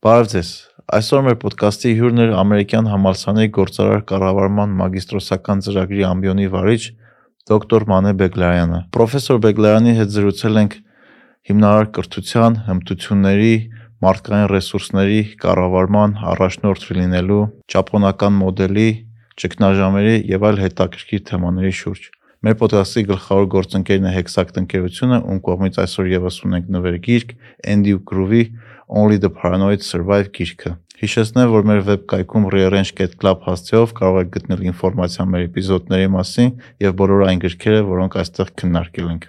Բարև ձեզ։ Այսօր մեր ոդկասթի հյուրն է ամերիկյան համալսարանի գործարար կառավարման մագիստրոսական ծրագրի ամբիոնի վարիչ դոկտոր Մանե Բեգլարյանը։ Պրոֆեսոր Բեգլարյանի հետ զրուցել ենք հիմնարար կրթության, հմտությունների, մարդկային ռեսուրսների կառավարման առաջնորդ լինելու, ճապոնական մոդելի, ճգնաժամերի եւ այլ հետաքրքիր թեմաների շուրջ։ Մեր ոդկասթի գլխավոր գործընկերն է Hexact ընկերությունը, ում կողմից այսօր եւս ունենք նվեր գիրք Andy Groovy Only the Paranoid Survive գիրքը։ Հիշեցնեմ, որ մեր վեբկայքում rearrange.club հասցեով կարող եք գտնել ինֆորմացիա մեր էպիզոդների մասին եւ բոլոր այն գրքերը, որոնք այստեղ քննարկել ենք։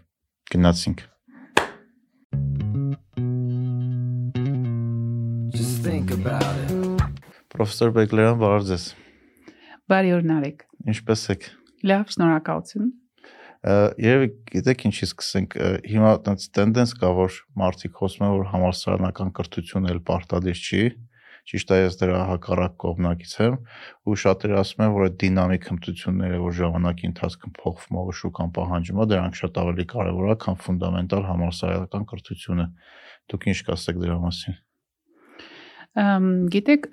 Գնացինք։ Just think about it. Պրոֆեսոր Բեգլերյան, բարև ձեզ։ Բարի օր Նարեկ։ Ինչպե՞ս եք։ Լավ, շնորհակալություն։ Երևի գիտեք ինչի սկսենք։ Հիմա այդպես տենդենս կա, որ մարդիկ խոսում են, որ համալսարանական կրթությունը էլ պարտադիր չի։ Ճիշտ է, ես դրա հակառակ կողմնակից եմ, ու շատերը ասում են, որ այդ դինամիկ հմտությունները, որ ժամանակի ընթացքում փոխվում է, շուկան պահանջում է, դրանք շատ ավելի կարևոր է, քան ֆունդամենտալ համալսարանական կրթությունը։ Դուք ինչ կասեք դրա մասին։ Ամ գիտեք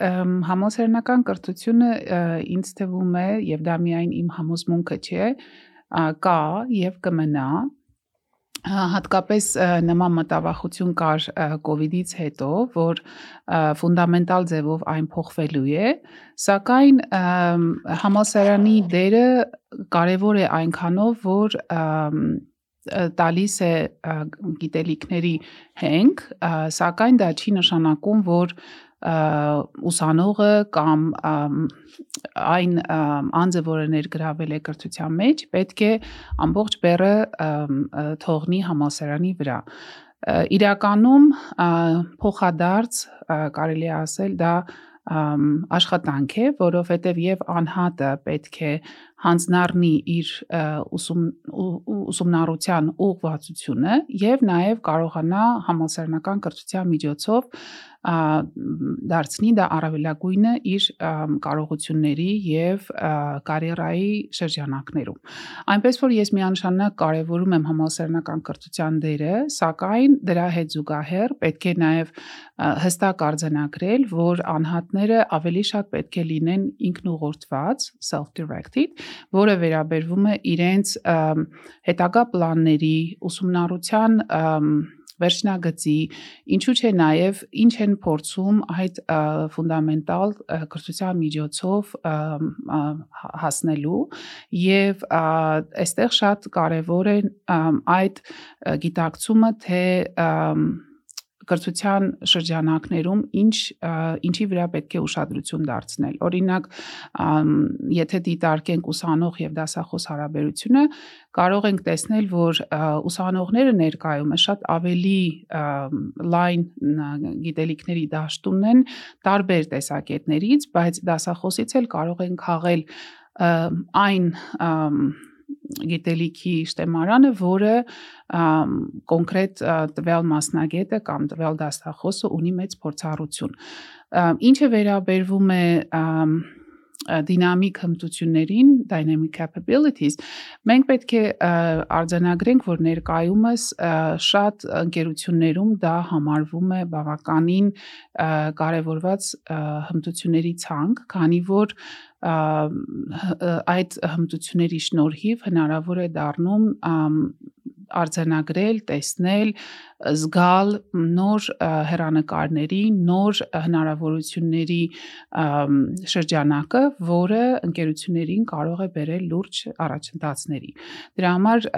համալսարանական կրթությունը ինձ թվում է եւ դա միայն իմ համոզմունքը չէ, կա եւ կմնա հատկապես նման մտավախություն կար կ ូវ իդից հետո, որ ֆունդամենտալ ձևով այն փոխվելու է, սակայն համալսարանի դերը կարևոր է այնքանով, որ տալիս է գիտելիքների հենք, սակայն դա չի նշանակում, որ ուսանողը կամ այն անձը, որը ներգրավել է կրթության մեջ, պետք է ամբողջ բեռը թողնի համասարանի վրա իրականում փոխադարձ կարելի է ասել դա աշխատանք է, որովհետև եւ անհատը պետք է հանձնառնի իր ուսում ուսումնառության ուղղվածությունը եւ նաեւ կարողանա համալսարանական կրթության միջոցով դարձնի դա առավելագույնը իր կարողությունների եւ կարիերայի շրջանակներում։ Այնպես որ ես միանշանակ կարևորում եմ համալսարանական կրթության դերը, սակայն դրա հետ զուգահեռ պետք է նաեւ հստակ արձանագրել, որ անհատները ավելի շատ պետք է լինեն ինքնուղղորդված, self-directed, որը վերաբերվում է իրենց հետագա պլանների, ուսումնառության վերջնագծի, ինչու՞ չէ նաև ինչ են փորձում այդ ֆունդամենտալ կրթության միջոցով հասնելու եւ այստեղ շատ կարեւոր է այդ գիտակցումը թե կրթության շրջանակներում ինչ ինչի վրա պետք է ուշադրություն դարձնել։ Օրինակ, եթե դիտարկենք ուսանող եւ դասախոս հարաբերությունը, կարող ենք տեսնել, որ ուսանողները ներկայումս շատ ավելի լայն գիտելիքների դաշտ ունեն տարբեր տեսակետներից, բայց դասախոսից էլ կարող են քաղել այն գիտելիքի շտեմարանը, որը կոնկրետ տվյալ մասնագետը կամ տվյալ դաստախոսը ունի մեծ փորձառություն։ Ինչը վերաբերվում է դինամիկ հմտություններին, dynamic capabilities, մենք պետք է արձանագրենք, որ ներկայումս շատ ընկերություններում դա համարվում է բավականին կարևորված հմտությունների ցանկ, քանի որ այդ հմտությունների շնորհիվ հնարավոր է դառնում արձանագրել, տեսնել, զգալ նոր հերանեկարների, նոր հնարավորությունների շրջանակը, որը ընկերություններին կարող է բերել լուրջ առաջընթացների։ Դրա համար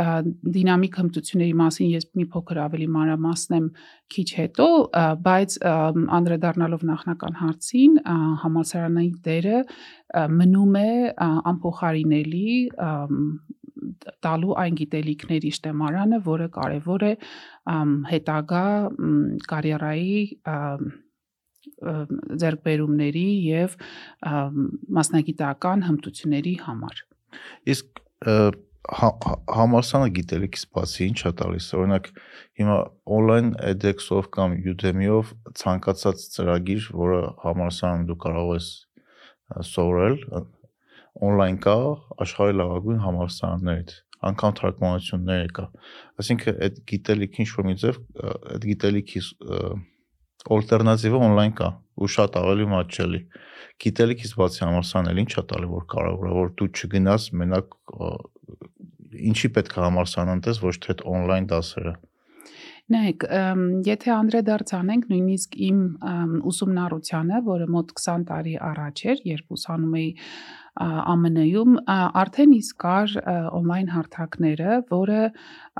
դինամիկ հմտությունների մասին ես մի փոքր ավելի մանրամասնեմ քիչ հետո, բայց անդրադառնալով նախնական հարցին, համալսարանի դերը մնում է անփոխարինելի տալու այն գիտելիքների շտեմարանը, որը կարևոր է հետագա կարիերայի ձեռքբերումների եւ մասնագիտական հմտությունների համար։ Իսկ համալսարանը գիտելիքից բացի ինչ է տալիս։ Օրինակ հիմա on-line edX-ով կամ Udemy-ով ցանկացած ծրագիր, որը համալսարանում դու կարող ես սովորել, on-line կա աշխարհի լավագույն համալսարաններից անգամ թարգմանություններ կա այսինքն այդ գիտելիքի ինչ որ մի ձև այդ գիտելիքի ալտերնատիվը on-line կա ու շատ ավելի մատչելի։ Գիտելիքից բացի համալսարանն ինչա տալի որ կարևոր է որ դու չգնաս մենակ ինչի պետք է համալսարան անտես ոչ թե on-line դասերը։ Նայեք, եթե անդրադարձ անենք նույնիսկ իմ ուսումնառությանը, որը մոտ 20 տարի առաջ էր, երբ ուսանում էի ԱՄՆ-ում արդեն իսկ կար on-line հարթակները, որը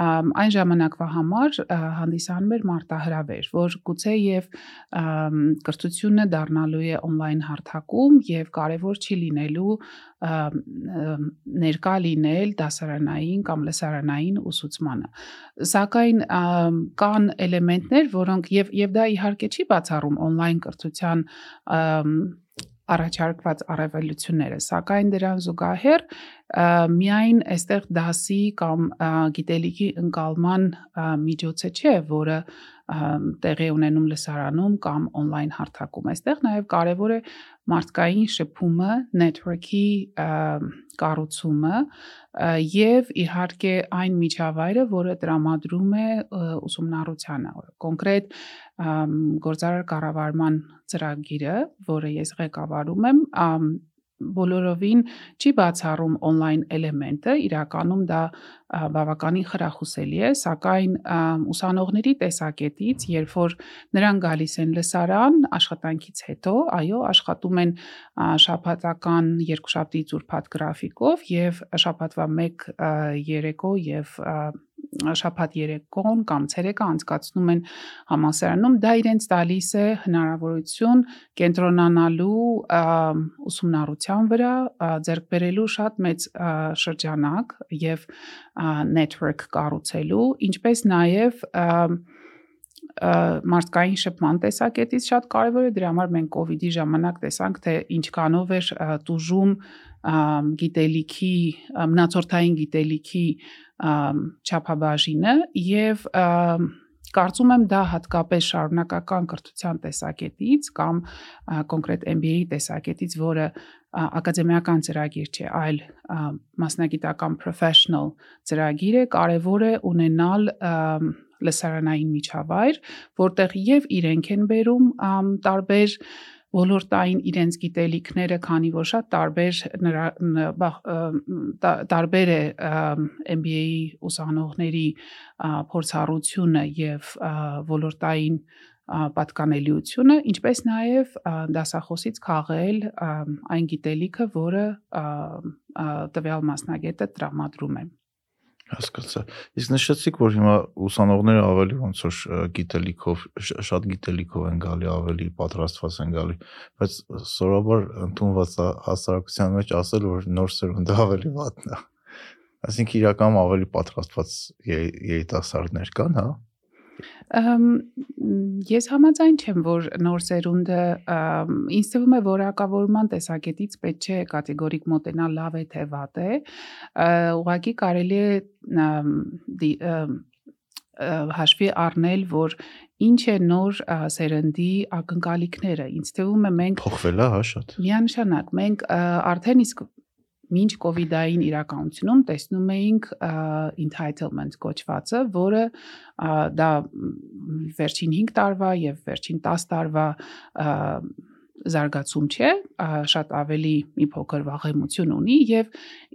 այն ժամանակվա համար հանդիսանում էր մարտահրավեր, որ գուցե եւ կրթությունը դառնալու է on-line հարթակում եւ կարեւոր չի լինելու ներկա լինել դասարանային կամ լսարանային ուսուցմանը։ Սակայն կան էլեմենտներ, որոնք եւ եւ դա իհարկե չի բացառում on-line կրթության առաջարկված առավելությունները, սակայն դրան զուգահեռ միայն այստեղ դասի կամ գիտելիքի ընկալման միջոցը չէ, որը տեղի ունենում լսարանում կամ on-line հարթակում։ Այստեղ նաև կարևոր է մարդկային շփումը, network-ի կառուցումը եւ իհարկե այն միջավայրը, որը տրամադրում է ուսումնառությանը։ Կոնկրետ գործարար կառավարման ծրագիրը, որը ես ղեկավարում եմ, բոլորովին չի բացառում on-line էլեմենտը, իրականում դա բավականին խրախուսելի է, սակայն ուսանողների տեսակետից, երբ որ նրանք գալիս են լսարան աշխատանքից հետո, այո, աշխատում են շաբաթական երկուշաբթի ծուրփաթ գրաֆիկով եւ շաբաթվա 1 երեկո եւ շաբաթ երեկոն կամ ցերեկը անցկացնում են համասարանում, դա իրենց տալիս է հնարավորություն կենտրոնանալու ուսումնառության վրա, ձեռք բերելու շատ մեծ շրջանակ եւ network կառուցելու, ինչպես նաեւ մարդկային շփման տեսակետից շատ կարևոր է դրա համար մենք կ ូវ իդի ժամանակ տեսանք թե ինչքանով էր տուժում գիտելիքի մնացորդային գիտելիքի չափաբաժինը եւ կարծում եմ դա հատկապես շարունակական կրթության տեսակետից կամ կոնկրետ MBA-ի տեսակետից, որը ակադեմիական ծրագիր չէ, այլ մասնագիտական professional ծրագիր է, կարևոր է ունենալ լսարանային միջավայր, որտեղ եւ իրենք են բերում տարբեր ոլորտային իրենց գիտելիքները, քանի որ շատ տարբեր տարբեր է MBA-ի ուսանողների փորձառությունը եւ ոլորտային պատկանելիությունը, ինչպես նաև դասախոսից քաղել այն գիտելիքը, որը տվյալ մասնագետը տրամադրում է հասկացա։ Իսկ նշեցիք, որ հիմա ուսանողները ավելի ոնց որ գիտելիքով, շատ գիտելիքով են գալի, ավելի պատրաստված են գալի, բայց սովորաբար ընդունված հասարակության մեջ ասել, որ նոր սերունդը ավելի վատն է։ Այսինքն իրականում ավելի պատրաստված երիտասարդներ կան, հա։ Ես համաձայն չեմ, որ նոր սերունդը ինձ թվում է որակավորման տեսակետից պետք չէ կատեգորիկ մոտենալ լավ է թե վատ է։ Ուղղակի կարելի է հաշվի առնել, որ ինչ է նոր սերնդի ակնկալիքները։ Ինձ թվում է մենք փոխվել է հա շատ։ Միանշանակ մենք արդեն իսկ մինչ կ ូវ իդային իրականությունում տեսնում էինք entitlement կոչվածը, որը դա վերջին 5 տարվա եւ վերջին 10 տարվա զարգացում չէ, շատ ավելի մի փոքր վաղեմություն ունի եւ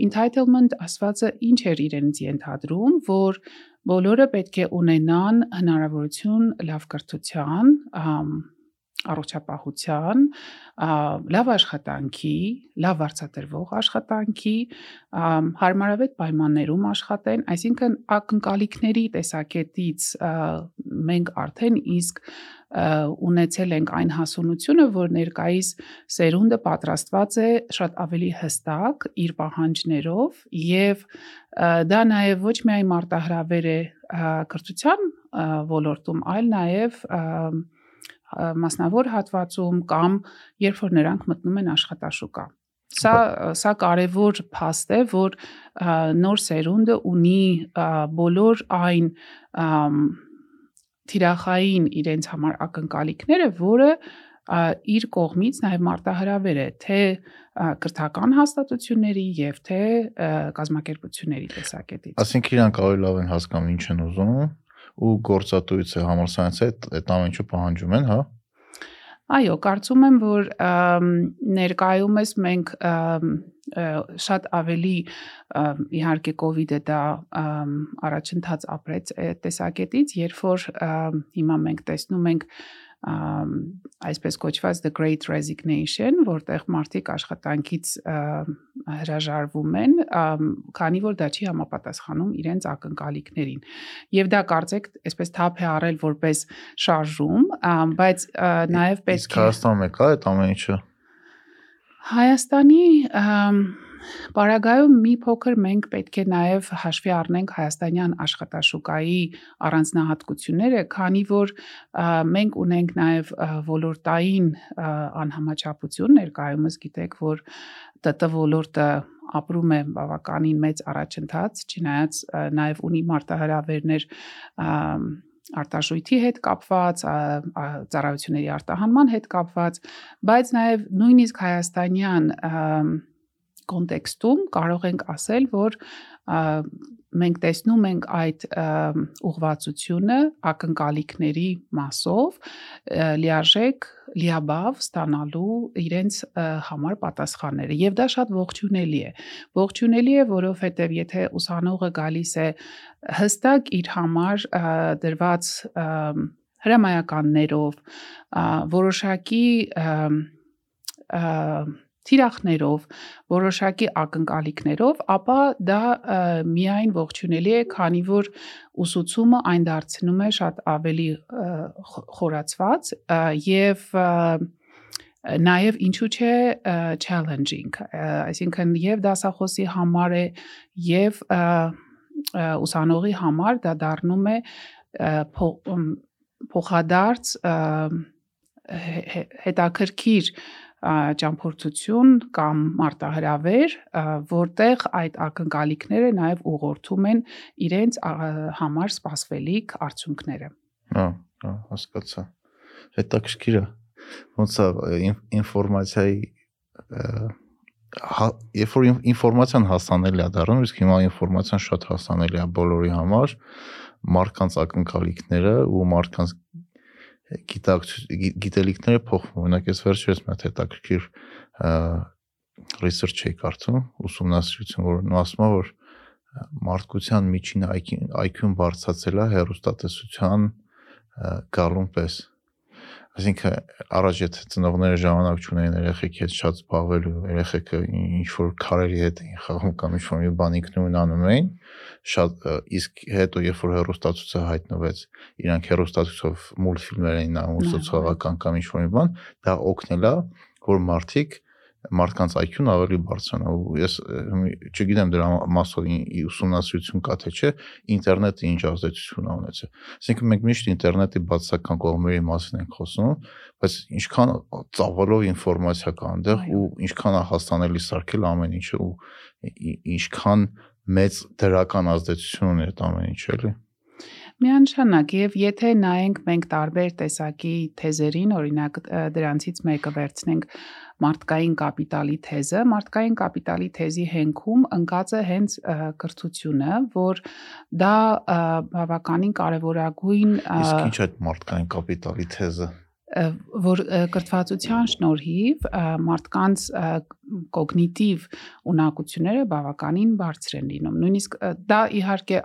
entitlement ասվածը ինչ էր իրենց ենթադրում, որ բոլորը պետք է ունենան հնարավորություն լավ կրթության, առողջապահության, լավ աշխատանքի, լավ վարձատրվող աշխատանքի, հարմարավետ պայմաններում աշխատեն, այսինքն ակնկալիքների տեսակետից մենք արդեն իսկ ունեցել ենք այն հասունությունը, որ ներկայիս սերունդը պատրաստված է շատ ավելի հստակ իր պահանջներով եւ դա նաեւ ոչ միայն մարտահրավեր է կրթության ոլորտում, այլ նաեւ մասնավոր հատվածում կամ երբ որ նրանք մտնում են աշխատաշուկա։ Սա սա կարևոր փաստ է, որ նոր սերունդը ունի բոլոր այն թիրախային իրենց համար ակնկալիքները, որը իր կողմից նաև մարտահրավեր է թե կրթական հաստատությունների եւ թե կազմակերպությունների տեսակետից։ Այսինքն իրանք ավելի լավ են հասկանում ինչ են ուզում ու գործատուից է համալսարանից է այդ ամեն ինչը պահանջում են, հա։ Այո, կարծում եմ, որ ներկայումս մենք շատ ավելի իհարկե կ ូវ իդը դա առաջընթաց ապրեց այդ տեսակետից, երբ որ հիմա մենք տեսնում ենք այսպես կոչված the great resignation, որտեղ մարդիկ աշխատանքից հրաժարվում են, քանի որ դա չի համապատասխանում իրենց ակնկալիքներին։ Եվ դա կարծեք, այսպես թափ է առել որպես շարժում, բայց նաև Իսկ պետք է Հայաստանում եկա այդ ամեն ինչը։ Հայաստանի Պարագայում մի փոքր մենք պետք է նաև հաշվի առնենք հայաստանյան աշխատաշուկայի առանձնահատկությունները, քանի որ մենք ունենք նաև ոլորտային անհամաչափություն ներկայումս գիտեք, որ ՏՏ ոլորտը ապրում է բավականին մեծ առաջընթաց, չնայած նաև ունի մարտահրավերներ արտաշույթի հետ կապված, ծառայությունների արտահանման հետ կապված, բայց նաև նույնիսկ հայաստանյան ամ, կոնտեքստում կարող ենք ասել, որ մենք տեսնում ենք այդ ուղղվածությունը ակնկալիքների մասով լիարժեք լիաբավ ստանալու իրենց համար պատասխանները եւ դա շատ ողջունելի է ողջունելի է որովհետեւ եթե ուսանողը գալիս է հստակ իր համար դրված ամ, հրամայականներով որոշակի ա, թիրախներով, որոշակի ակնկալիքներով, ապա դա միայն ողջունելի է, քանի որ ուսուցումը այն դարձնում է շատ ավելի խորացված եւ նաև ինչու՞ չէ challenging, այսինքն եւ դասախոսի համար է եւ ուսանողի համար դա դառնում է փոխադարձ հետաքրքիր ճամփորդություն կամ մարտահրավեր, որտեղ այդ ակնկալիքները նաև ուղղորդում են իրենց համար սպասվելիք արդյունքները։ Հա, հա, հասկացա։ Հետաքրքիր է։ Ոնց է ին- ինֆորմացիայի հա, երբ որ ին- ինֆորմացիան հասանելի է դառնում, իսկ հիմա ինֆորմացիան շատ հասանելի է բոլորի համար, մարդկանց ակնկալիքները ու մարդկանց գիտակցություն գի- գիտելիքները փոխվում։ Օրինակ ես վերջերս մի հատ հետաքրքիր research էի կարդում, ուսումնասիրություն, որ նո ասում է, որ մարդկության միջին IQ-ն բարձրացել է հերոստատեսության գալուն պես։ Այսինքն առաջ եթե ծնողները ժամանակ չունեին երեխեքի հետ շատ զբաղվելու, երեխեքը ինչ որ քարերի հետ էին խաղում կամ ինչ որ մի բան ինքնուրույն անում էին, շատ իսկ հետո երբ որ հերոստատուցը հայտնվեց, իրանք հերոստատուցով մուլտֆիլմեր էին Նայում, սոցիալական կամ ինչ որ մի բան, դա օգնել է, որ մարդիկ մարդկանց IQ-ն ավելի բարձրանա ու ես չգիտեմ դրա մասով ուսումնասիրություն կա թե չէ ինտերնետը ինչ ազդեցություն ա ունեցել Այսինքն մենք միշտ ինտերնետի բացական կողմերի մասին ենք խոսում, բայց ինչքան ծավալով ինֆորմացիա կա այնտեղ ու ինչքան է հասանելի սարքել ամեն ինչը ու ինչքան մեծ դրական ազդեցություն ունի այդ ամեն ինչը, էլի։ Միանշանակ եւ եթե նայենք մենք տարբեր տեսակի թեզերին, օրինակ դրանցից մեկը վերցնենք մարդկային կապիտալի թեզը, մարդկային կապիտալի թեզի հենքում ընկած է հենց կրթությունը, որ դա բավականին կարևորագույն Իսկ ինչ այդ մարդկային կապիտալի թեզը։ որ կրթվածության շնորհիվ մարդկանց կոգնիտիվ ունակությունները բավականին բարձր են լինում։ Նույնիսկ դա իհարկե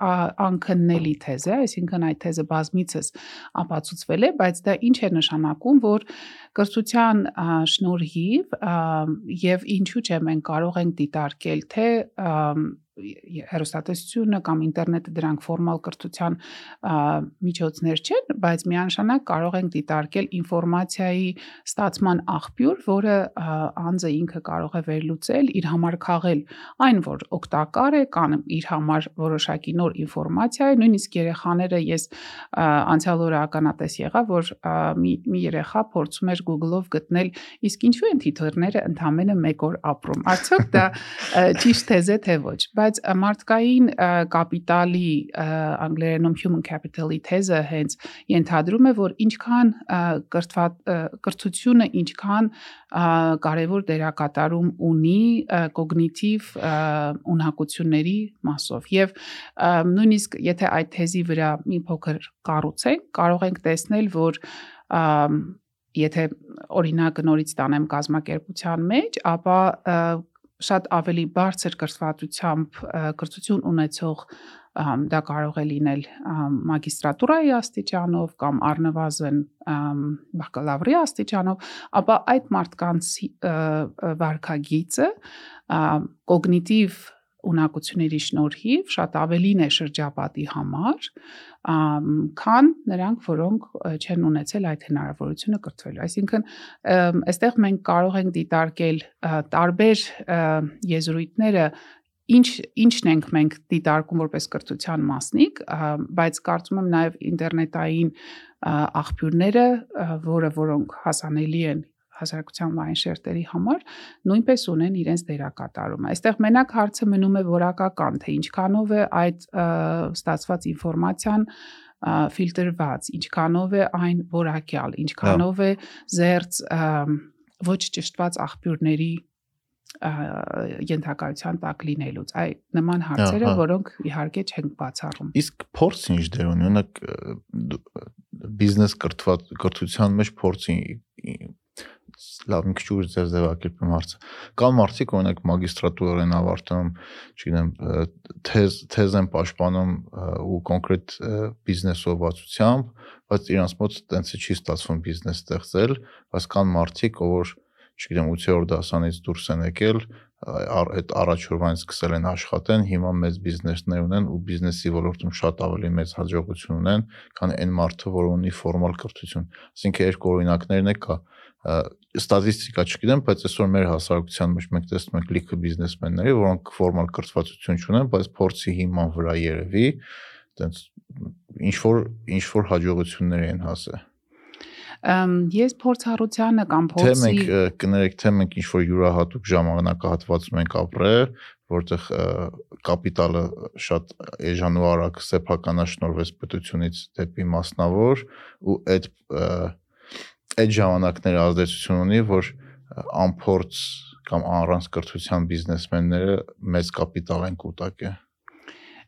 անքննելի թեզ է, այսինքն այդ թեզը բազմիցս ապացուցվել է, բայց դա ինչ է նշանակում, որ կրթության շնորհիվ եւ ինչու՞ չէ մենք կարող ենք դիտարկել թե հերոստատեսությունը կամ ինտերնետը դրանք ֆորմալ կրթության միջոցներ չեն, բայց միանշանակ կարող ենք դիտարկել ինֆորմացիայի ստացման աղբյուր, որը անձը ինքը կարող է վերլուծել, իր համար քաղել այն, որ օգտակար է կամ իր համար որոշակի նոր ինֆորմացիա է, նույնիսկ երեխաները ես անցյալ օրը ականատես եղա, որ մի, մի երեխա փորձում էր Google-ով գտնել, իսկ ինչու են թիթեռները ընդամենը 1 օր ապրում։ Արդյոք դա ճիշտ թեզ է թե ոչ, բայց ա, մարդկային կապիտալի անգլերենում human capital-ի թեզը հենց ենթադրում է, որ ինչքան կրթությունը ինչքան կարևոր դերակատարում ունի կոգնիտիվ ունակությունների մասով եւ նույնիսկ եթե այդ թեզի վրա մի փոքր կառուցենք կարող ենք տեսնել որ եթե օրինակը նորից տանեմ կազմակերպության մեջ, ապա շատ ավելի բարձր կրթվածությամբ կրթություն ունեցող դա կարող է լինել մագիստրատուրայի աստիճանով կամ առնվազն բակալավրի աստիճանով, ապա այդ մարդկանց վարկագիծը կոգնիտիվ ունակությունների շնորհիվ շատ ավելին է շրջապատի համար, քան նրանք, որոնք չեն ունեցել այդ հնարավորությունը կրթվելու։ Այսինքն, այստեղ մենք կարող ենք դիտարկել տարբեր եզրույթները ինչ ինչն ենք մենք դիտարկում որպես կրթության մասնիկ, բայց կարծում եմ նաև ինտերնետային աղբյուրները, որը որոնք հասանելի են հասարակության լայն շերտերի համար նույնպես ունեն իրենց դերակատարումը։ Այստեղ մենակ հարցը մնում է որակական, թե ինչքանով է այդ ստացված ինֆորմացիան ֆիլտրված, ինչքանով է այն որակյալ, ինչքանով է զերծ ոչ ճշտված աղբյուրների ենթակայության տակ լինելուց։ Այ նման հարցերը, որոնք իհարկե չեն բացառում։ Իսկ փորձ ինչ դեր ունի, օրինակ բիզնես կրթված կրթության մեջ փորձի լավ մի քիչ ուժ ձեր ձևակերպեմ հարցը։ Կան մարդիկ, օրինակ մագիստրատուր են ավարտում, չգիտեմ, թեզ թեզ են պաշտպանում ու կոնկրետ բիզնեսովացությամբ, բայց իրանց մոտ տենց չի ստացվում բիզնես ստեղծել, բայց կան մարդիկ, ով չգիտեմ 8-րդ դասանից դուրս են եկել, այդ առաջորդանից սկսել են աշխատեն, հիմա մեծ բիզնեսներ ունեն ու բիզնեսի ոլորտում շատ ավելի մեծ հաջողություն ունեն, քան այն մարդը, որ ունի ֆորմալ կրթություն։ Այսինքն երկու օրինակներն է կա ստատիստիկա չգիտեմ, բայց այսօր մեր հասարակության մեջ մենք տեսնում ենք լիքը բիզնեսմենների, որոնք ֆորմալ կրթվածություն չունեն, բայց փորձի հիման վրա երևի, այտենց ինչ որ ինչ որ հաջողություններ են հասել ես փորձառությանը կամ փորձի Թե մենք կներեք, թե մենք ինչ որ յուրահատուկ ժամանակահատվածում ենք ապրել, որտեղ կապիտալը շատ էժան ու արագ սեփականաշնորհվեց պետությունից դեպի մասնավոր ու այդ այդ ժամանակները ազդեցություն ունի, որ անփորձ կամ առանց կրթության բիզնեսմենները մեծ կապիտալ են կուտակել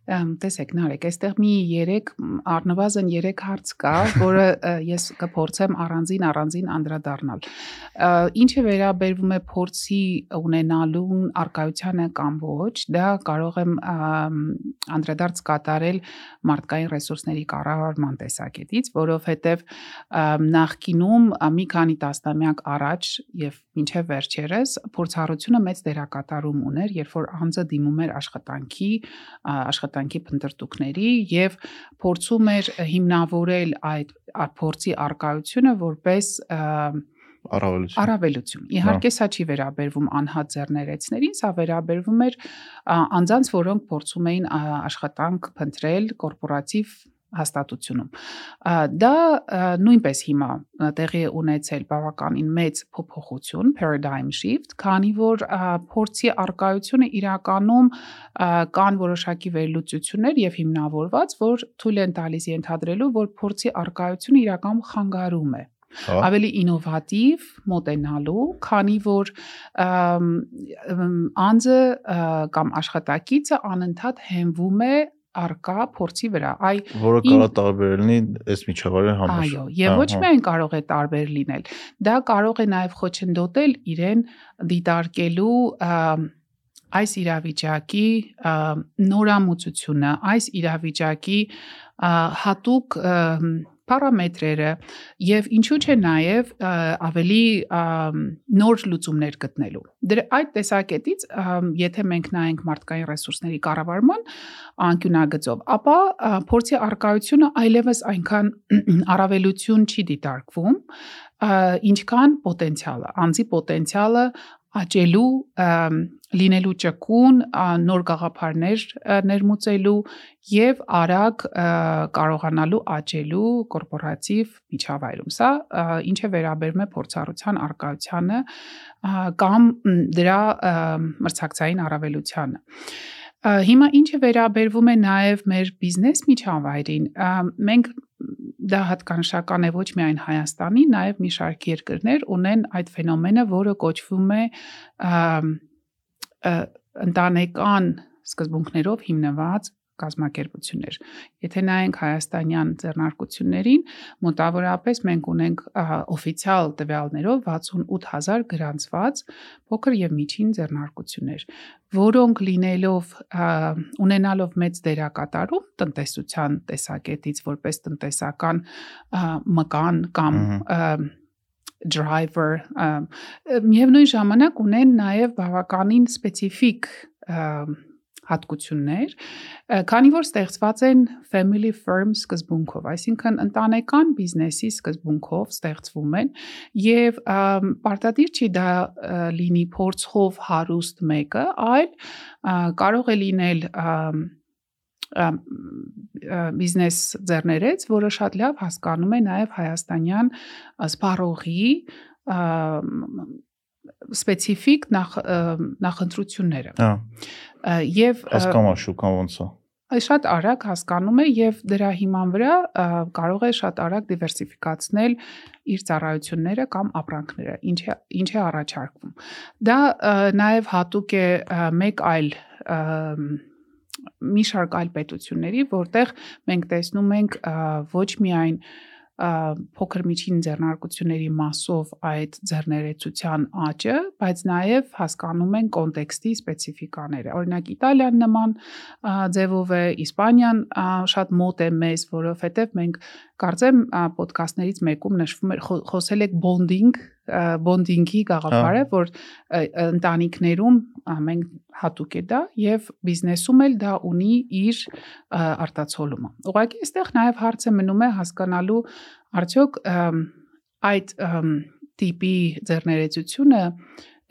տեսեք Նարեկ, այստեղ մի 3 առնվազն 3 հարց կա, որը ես կփորձեմ առանձին առանձին անդրադառնալ։ Ինչը վերաբերվում է փորձի ունենալուն արկայությանը կամ ոչ, դա կարող եմ անդրադարձ կատարել մարդկային ռեսուրսների կառավարման տեսակետից, որովհետև նախկինում մի քանի տասնամյակ առաջ եւ մինչև վերջերս փորձառությունը մեծ դերակատարում ուներ, երբ որ անձը դիմում էր աշխատանքի, աշխատ աշխատանքի փնտրտուքների եւ փորձում էր հիմնավորել այդ փորձի արկայությունը որպես առավելություն։ Առավելություն։ Իհարկե սա չի վերաբերվում անհատ ձեռներեցներին, սա վերաբերվում էր անձանց, որոնք փորձում էին աշխատանք փնտրել կորպորատիվ հաստատությունում։ Դա նույնպես հիմա տեղի ունեցել բավականին մեծ փոփոխություն, paradigm shift, քանի որ փորձի արկայությունը իրականում կան որոշակի վերլուծություններ եւ հիմնավորված, որ թույլ են տալիս ենթադրելու, որ փորձի արկայությունը իրականում խանգարում է ավելի ինովատիվ մոտենալու, քանի որ անձը կամ աշխատակիցը անընդհատ հենվում է արկա փորձի վրա։ Այ որը կարող տարբեր լինի այս միջավայրի համար։ Այո, եւ ոչ միայն կարող է տարբեր լինել, դա կարող է նաեւ խոչընդոտել իրեն դիտարկելու այս իրավիճակի նորամուծությունը, այս իրավիճակի հատուկ պարամետրերը եւ ինչու՞ չէ նաեւ ավելի նոր լուծումներ գտնելու։ Դրա այդ տեսակետից եթե մենք նայենք մարդկային ռեսուրսների կառավարման անկյունագծով, ապա փորձի արկայությունը այլևս այնքան առավելություն չի դիտարկվում, ինչքան պոտենցիալը, անձի պոտենցիալը աճելու լինելու ճկուն նոր գաղափարներ ներմուծելու եւ արագ կարողանալու աճելու կորպորատիվ միջավայրում սա ինչ է վերաբերում է փորձառության արկայությանը կամ դրա մրցակցային առավելությանը Հիմա ինչը վերաբերվում է նաև մեր բիզնես միջավայրին, մենք դա հատկանշական է ոչ միայն Հայաստանի, նաև մի շարք երկրներ ունեն այդ ֆենոմենը, որը կոչվում է ընտանեկան սկզբունքներով հիմնված կազմակերպություններ։ Եթե նայենք հայաստանյան ձեռնարկություններին, մոտավորապես մենք ունենք օֆիցիալ տվյալներով 68000 գրանցված փոքր եւ միջին ձեռնարկություններ, որոնք լինելով ունենալով մեծ դերակատարում տնտեսության տեսակետից որպես տնտեսական մկան կամ driver միևնույն ժամանակ ունեն նաև բավականին սպეციფიկ հատկություններ, քանի որ ստեղծված են family firm սկզբունքով, այսինքն ընտանեկան բիզնեսի սկզբունքով ստեղծվում են եւ պարտադիր չի դա լինի փորձով հարուստ մեկը, այլ կարող է լինել և, բիզնես ձեռներեց, որը շատ լավ հասկանում է նաև հայաստանյան սպառողի սպეციფიկ նախ նախընտրությունները։ Հա։ Եվ հասկանա շուկան ոնց է։ Այս շատ արագ հասկանում է եւ դրա հիման վրա կարող է շատ արագ դիվերսիֆիկացնել իր ծառայությունները կամ ապրանքները, ինչը ինչը առաջարկվում։ Դա նաեւ հատուկ է մեկ այլ և, մի շարք այլ պետությունների, որտեղ մենք տեսնում ենք ոչ միայն փոքր միջին ձեռնարկությունների մասով այդ ձեռներեցության աճը, բայց նաև հասկանում են կոնտեքստի սպეციფიկաները։ Օրինակ Իտալիան նման ձևով է, Իսպանիան շատ մոտ է մեզ, որովհետև մենք կարծեմ ոդկասթներից մեկում նշվում էր խոսել եք bonding բոնդինգի գաղափարը, որ ընտանիքներում մենք հատուկ է դա եւ բիզնեսում էլ դա ունի իր արտացոլումը։ Ուղղակի այստեղ նաեւ հարցը մնում է հասկանալու արդյոք այդ տիպի ձեռներեցությունը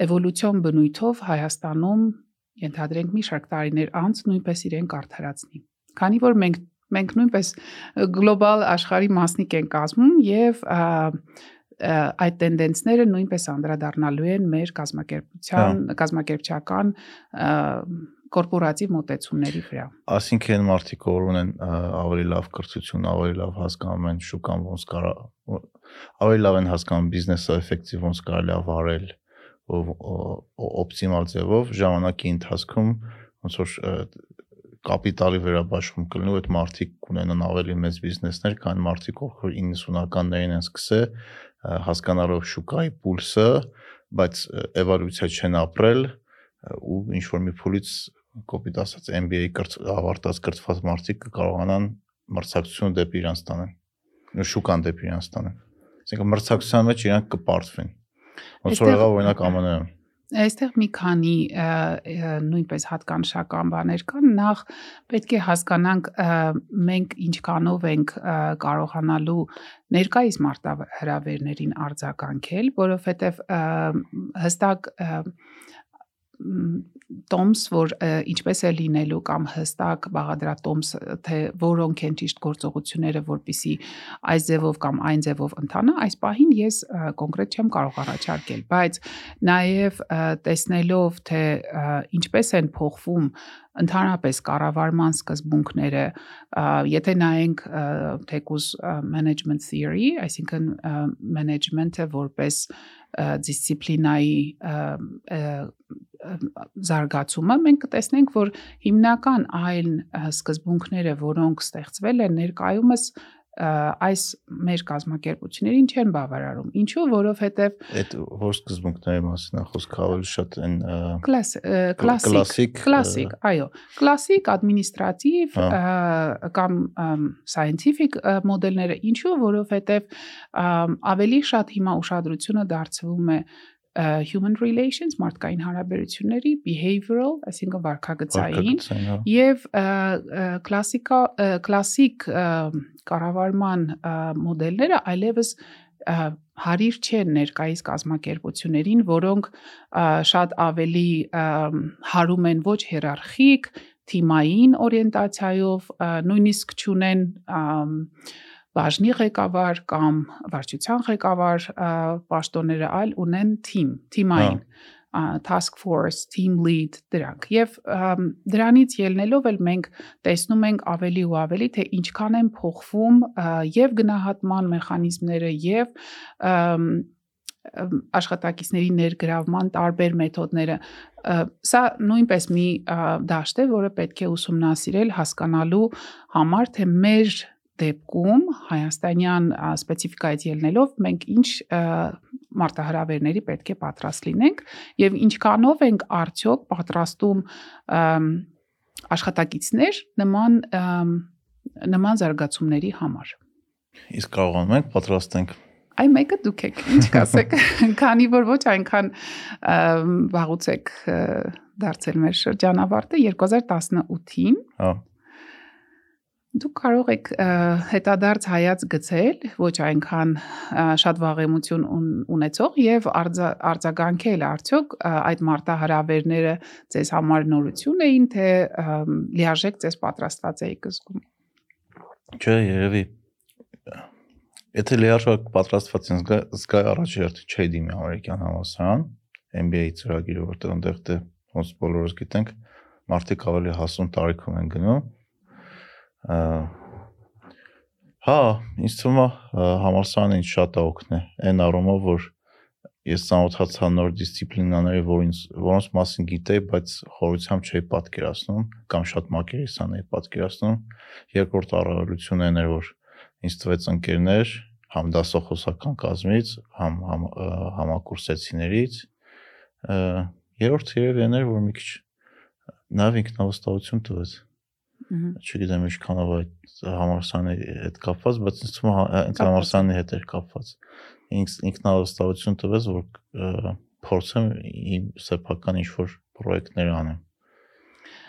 էվոլյուցիոն բնույթով Հայաստանում ենթադրենք մի շարք տարիներ անց նույնպես իրեն կարդարացնի։ Քանի որ մենք մենք նույնպես գլոբալ աշխարհի մասնիկ ենք կազմում եւ այդ տենդենսները նույնպես անդրադառնալու են մեր կազմակերպության կազմակերպչական կորպորատիվ մոտեցումների վրա։ Այսինքն մարդիկ որ ունեն ավելի լավ կրթություն, ավելի լավ հասկանում են շուկան ոնց կարա ավելի լավ են հասկանում բիզնեսը էֆեկտիվ ոնց կարելի է վարել օպտիմալ ձևով ժամանակի ընթացքում ոնց որ կապիտալի վերաբաշխում կլինի ու այդ մարդիկ կունենան ավելի մեծ բիզնեսներ, քան մարդիկ, ովքեր 90-ականներին են սկսել հասկանալով շուկայի պուլսը, բայց էվոլյուցիա չեն ապրել ու ինչ որ մի փուլից կոպիտ ասած MBA կրծ ավարտած կրծված մարդիկ կկարողանան մրցակցություն դեպի իրանց տանեն։ Ու շուկան դեպի իրանց տանեն։ Այսինքն մրցակցության մեջ իրանք կպարտվեն։ Ոնց որ եղավ օրինակ ԱՄՆ-ում Այստեղ մի քանի նույնպես հատկանշական բաներ կան։ Նախ պետք է հասկանանք մենք ինչքանով ենք կարողանալու ներկայիս մարտահրավերներին արձագանքել, որովհետև հստակ տոմս, որ ինչպես է լինելու կամ հստակ բաղադրատոմս, թե որոնք են ճիշտ գործողությունները, որpիսի այս ձևով կամ այն ձևով ընթանա, այս պահին ես կոնկրետ չեմ կարող առաջարկել, բայց նաև տեսնելով թե ինչպես են փոխվում ընդհանրապես կառավարման սկզբունքները, եթե նայենք թեկուզ management theory, այսինքն management-ը որպես դիսցիպլինայի զարգացումը, մենք կտեսնենք, որ հիմնական այն սկզբունքները, որոնք ստեղծվել են ներկայումս այս մեր կազմակերպություններին չեն բավարարում։ Ինչու, որովհետև այդ որ սկզբունքների մասին է խոսքը ավելի շատ են կլասիկ, կլասիկ, այո, կլասիկ ադմինիստրատիվ կամ scientific մոդելները, ինչու, որովհետև ավելի շատ հիմա ուշադրությունը դարձվում է human relations մարդկային հարաբերությունների behavioral, այսինքն վարքագծային հա։ եւ կլասիկա կլասիկ կառավարման մոդելները այլևս հարիր չեն ներկայիս կազմակերպություններին, որոնք շատ ավելի հարում են ոչ հիերարխիկ, թիմային օրիենտացիայով, նույնիսկ ճունեն բաժնի ղեկավար կամ վարչության ղեկավար պաշտոնները այլ ունեն team, թիմային task force, team lead դրանք։ Եվ դրանից ելնելով էլ մենք տեսնում ենք ավելի ու ավելի թե ինչքան են փոխվում եւ գնահատման մեխանիզմները եւ աշխատակիցների ներգրավման տարբեր մեթոդները սա նույնպես մի դաշտ է, որը պետք է ուսումնասիրել հասկանալու համար, թե մեր դեպքում հայաստանյան սպეციფიկայից ելնելով մենք ինչ մարտահրավերների պետք է պատրաստ լինենք եւ ինչքանով ենք արդյոք պատրաստում աշխատակիցներ նման նման զարգացումների համար։ Իսկ կարողանում ենք պատրաստենք Այ մեկը դուք եք, ինչ կասեք, քանի որ ոչ այնքան վաղուց եք դարձել մեր շրջանավարտը 2018-ին։ Հա դուք կարող եք հետադարձ հայաց գցել, ոչ այնքան շատ վաղեմությունուն- ունեցող եւ արձա- արձագանքել արդյոք այդ մարտահրավերները ձեզ համար նորություն էին, թե լիարժեք ձեզ պատրաստված էիք զգում։ Չէ, երևի Եթե լիարժեք պատրաստված են զգա, հերթի չէի դիմի ամերիկյան համալսարան, MBA ծրագիրը, որտեղ այնտեղ դե ոնց բոլորս գիտենք, մարդիկ ավելի հասուն տարիքում են գնում։ Հա, ինձ թվում է ա, համալսարանը ինձ շատ է օգնել այն առումով, որ ես ծանոթացա նոր դիսցիպլինաների, որոնց որոնց մասին գիտեի, բայց խորությամբ չէի պատկերացնում կամ շատ մակերեսան էի պատկերացնում։ Երկրորդ առավելությունը այն էր, որ ինձ տվեց ընկերներ համ դասախոսական կազմից, համ համ համակուրսեցիներից։ Երրորդը երևի այն էր, որ մի քիչ նաև ինքնավստահություն տվեց։ Ահա։ Չգիտեմ ինչքանով այդ համարսանի հետ կապված, բայց ինձ թվում է է։ համարսանի հետ էր կապված։ Ինքս ինքնավստահություն տվեց, որ փորձեմ իմ սեփական ինչ-որ պրոյեկտներ անեմ։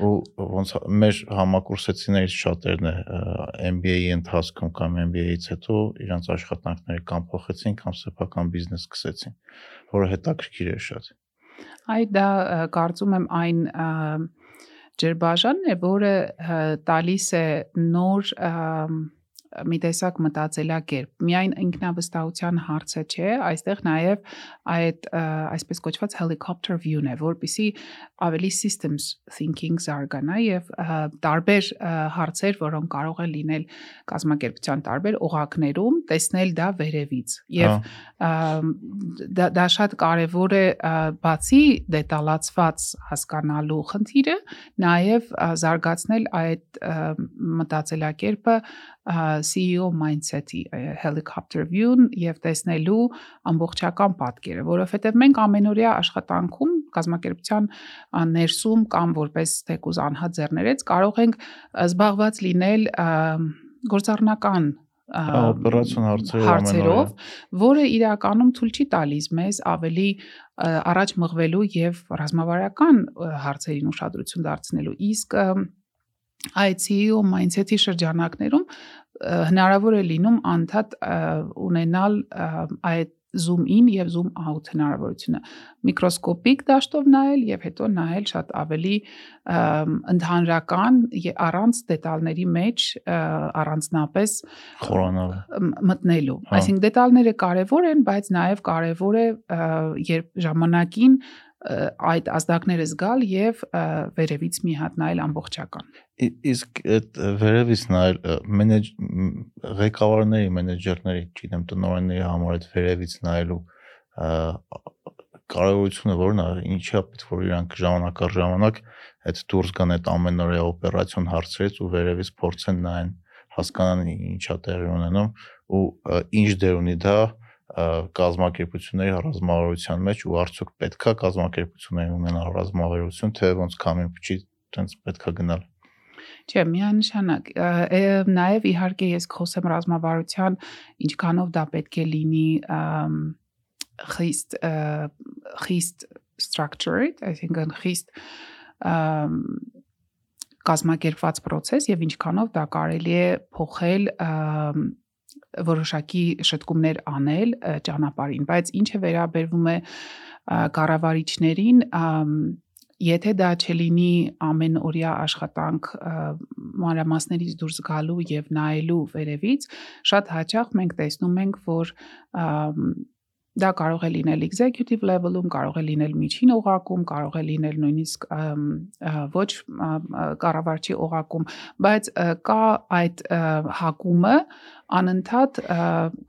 Ու ոնց մեր համակուրսեցիներից շատերն է MBA-ի ընթացքում կամ MBA-ից հետո իրանց աշխատանքները կամ փոխեցին կամ սեփական բիզնես սկսեցին, որը հետաքրքիր է շատ։ Այ դա կարծում եմ այն ը, ջրբաժանն է, որը տալիս է նոր ըմ, մի տեսակ մտածելակերպ։ Միայն ինքնավստահության հարցը չէ, այստեղ նաև այդ այսպես կոչված helicopter view-ն է, որբիսի ավելի systems thinking զարգանա եւ տարբեր հարցեր, որոնք կարող են լինել կազմակերպության տարբեր օղակներում, տեսնել դա վերևից։ Եվ Հա, դա դա շատ կարևոր է բացի դետալացված հասկանալու խնդիրը, նաև զարգացնել այդ մտածելակերպը CEO mindset-ի helicopter view-ն եւ տեսնելու ամբողջական պատկերը, որովհետեւ մենք ամենօրյա աշխատանքում կազմակերպության ներսում կամ որպես թեկուզ անհատ ձեռներեց կարող ենք զբաղված լինել գործառնական օպերացիոն հարցերով հարցերով, որը իրականում ցույց չի տալիս մեզ ավելի առաջ մղվելու եւ ռազմավարական հարցերին ուշադրություն դարձնելու։ Իսկ այդ CEO mindset-ի շրջանակներում հնարավոր է լինում անդադ ունենալ այդ zoom in եւ zoom out հնարավորությունը միկրոսկոպիկ դաշտով նայել եւ հետո նայել շատ ավելի ընդհանրական առանց դետալների մեջ առանձնապես Խորանալ։ մ- մտնելու։ Հա։ Այսինքն դետալները կարևոր են, բայց նաև կարևոր է երբ ժամանակին այդ ազդակները զգալ եւ վերևից մի հատ նայել ամբողջական։ Իսկ այդ վերևից նայել մենեջ ղեկավարների, մենեջերների, չգիտեմ, տնօրենների համար այդ վերևից նայելու կարևորությունը որն է, ինչի է պետք որ իրանք ժամանակ առ ժամանակ այդ դուրս գան այդ ամենօրյա օպերացիոն հարցերից ու վերևից փորձեն նայեն, հասկանան ինչա տեղի ունենում ու ինչ դեր ունի դա կազմակերպությունների ռազմավարության մեջ ու արդյոք պետքա կազմակերպությունների ունենալ ռազմավարություն, թե ոնց կամին փչի տենց պետքա գնալ Չէ, միանշանակ։ Նաև իհարկե ես խոսեմ ռազմավարության ինչքանով դա պետք է լինի խիստ խիստ structured, այսինքն խիստ կազմակերպված process եւ ինչքանով դա կարելի է փոխել որոշակի շտկումներ անել ճանապարհին, բայց ինչը վերաբերվում է կառավարիչներին, եթե դա չլինի ամենօրյա աշխատանք մանրամասներից դուրս գալու եւ նայելու վերևից, շատ հաճախ մենք տեսնում ենք, որ Դա կարող է լինել executive level-ում, կարող է լինել միջին օղակում, կարող է լինել նույնիսկ ոչ կառավարչի օղակում, բայց կա այդ հակումը անընդհատ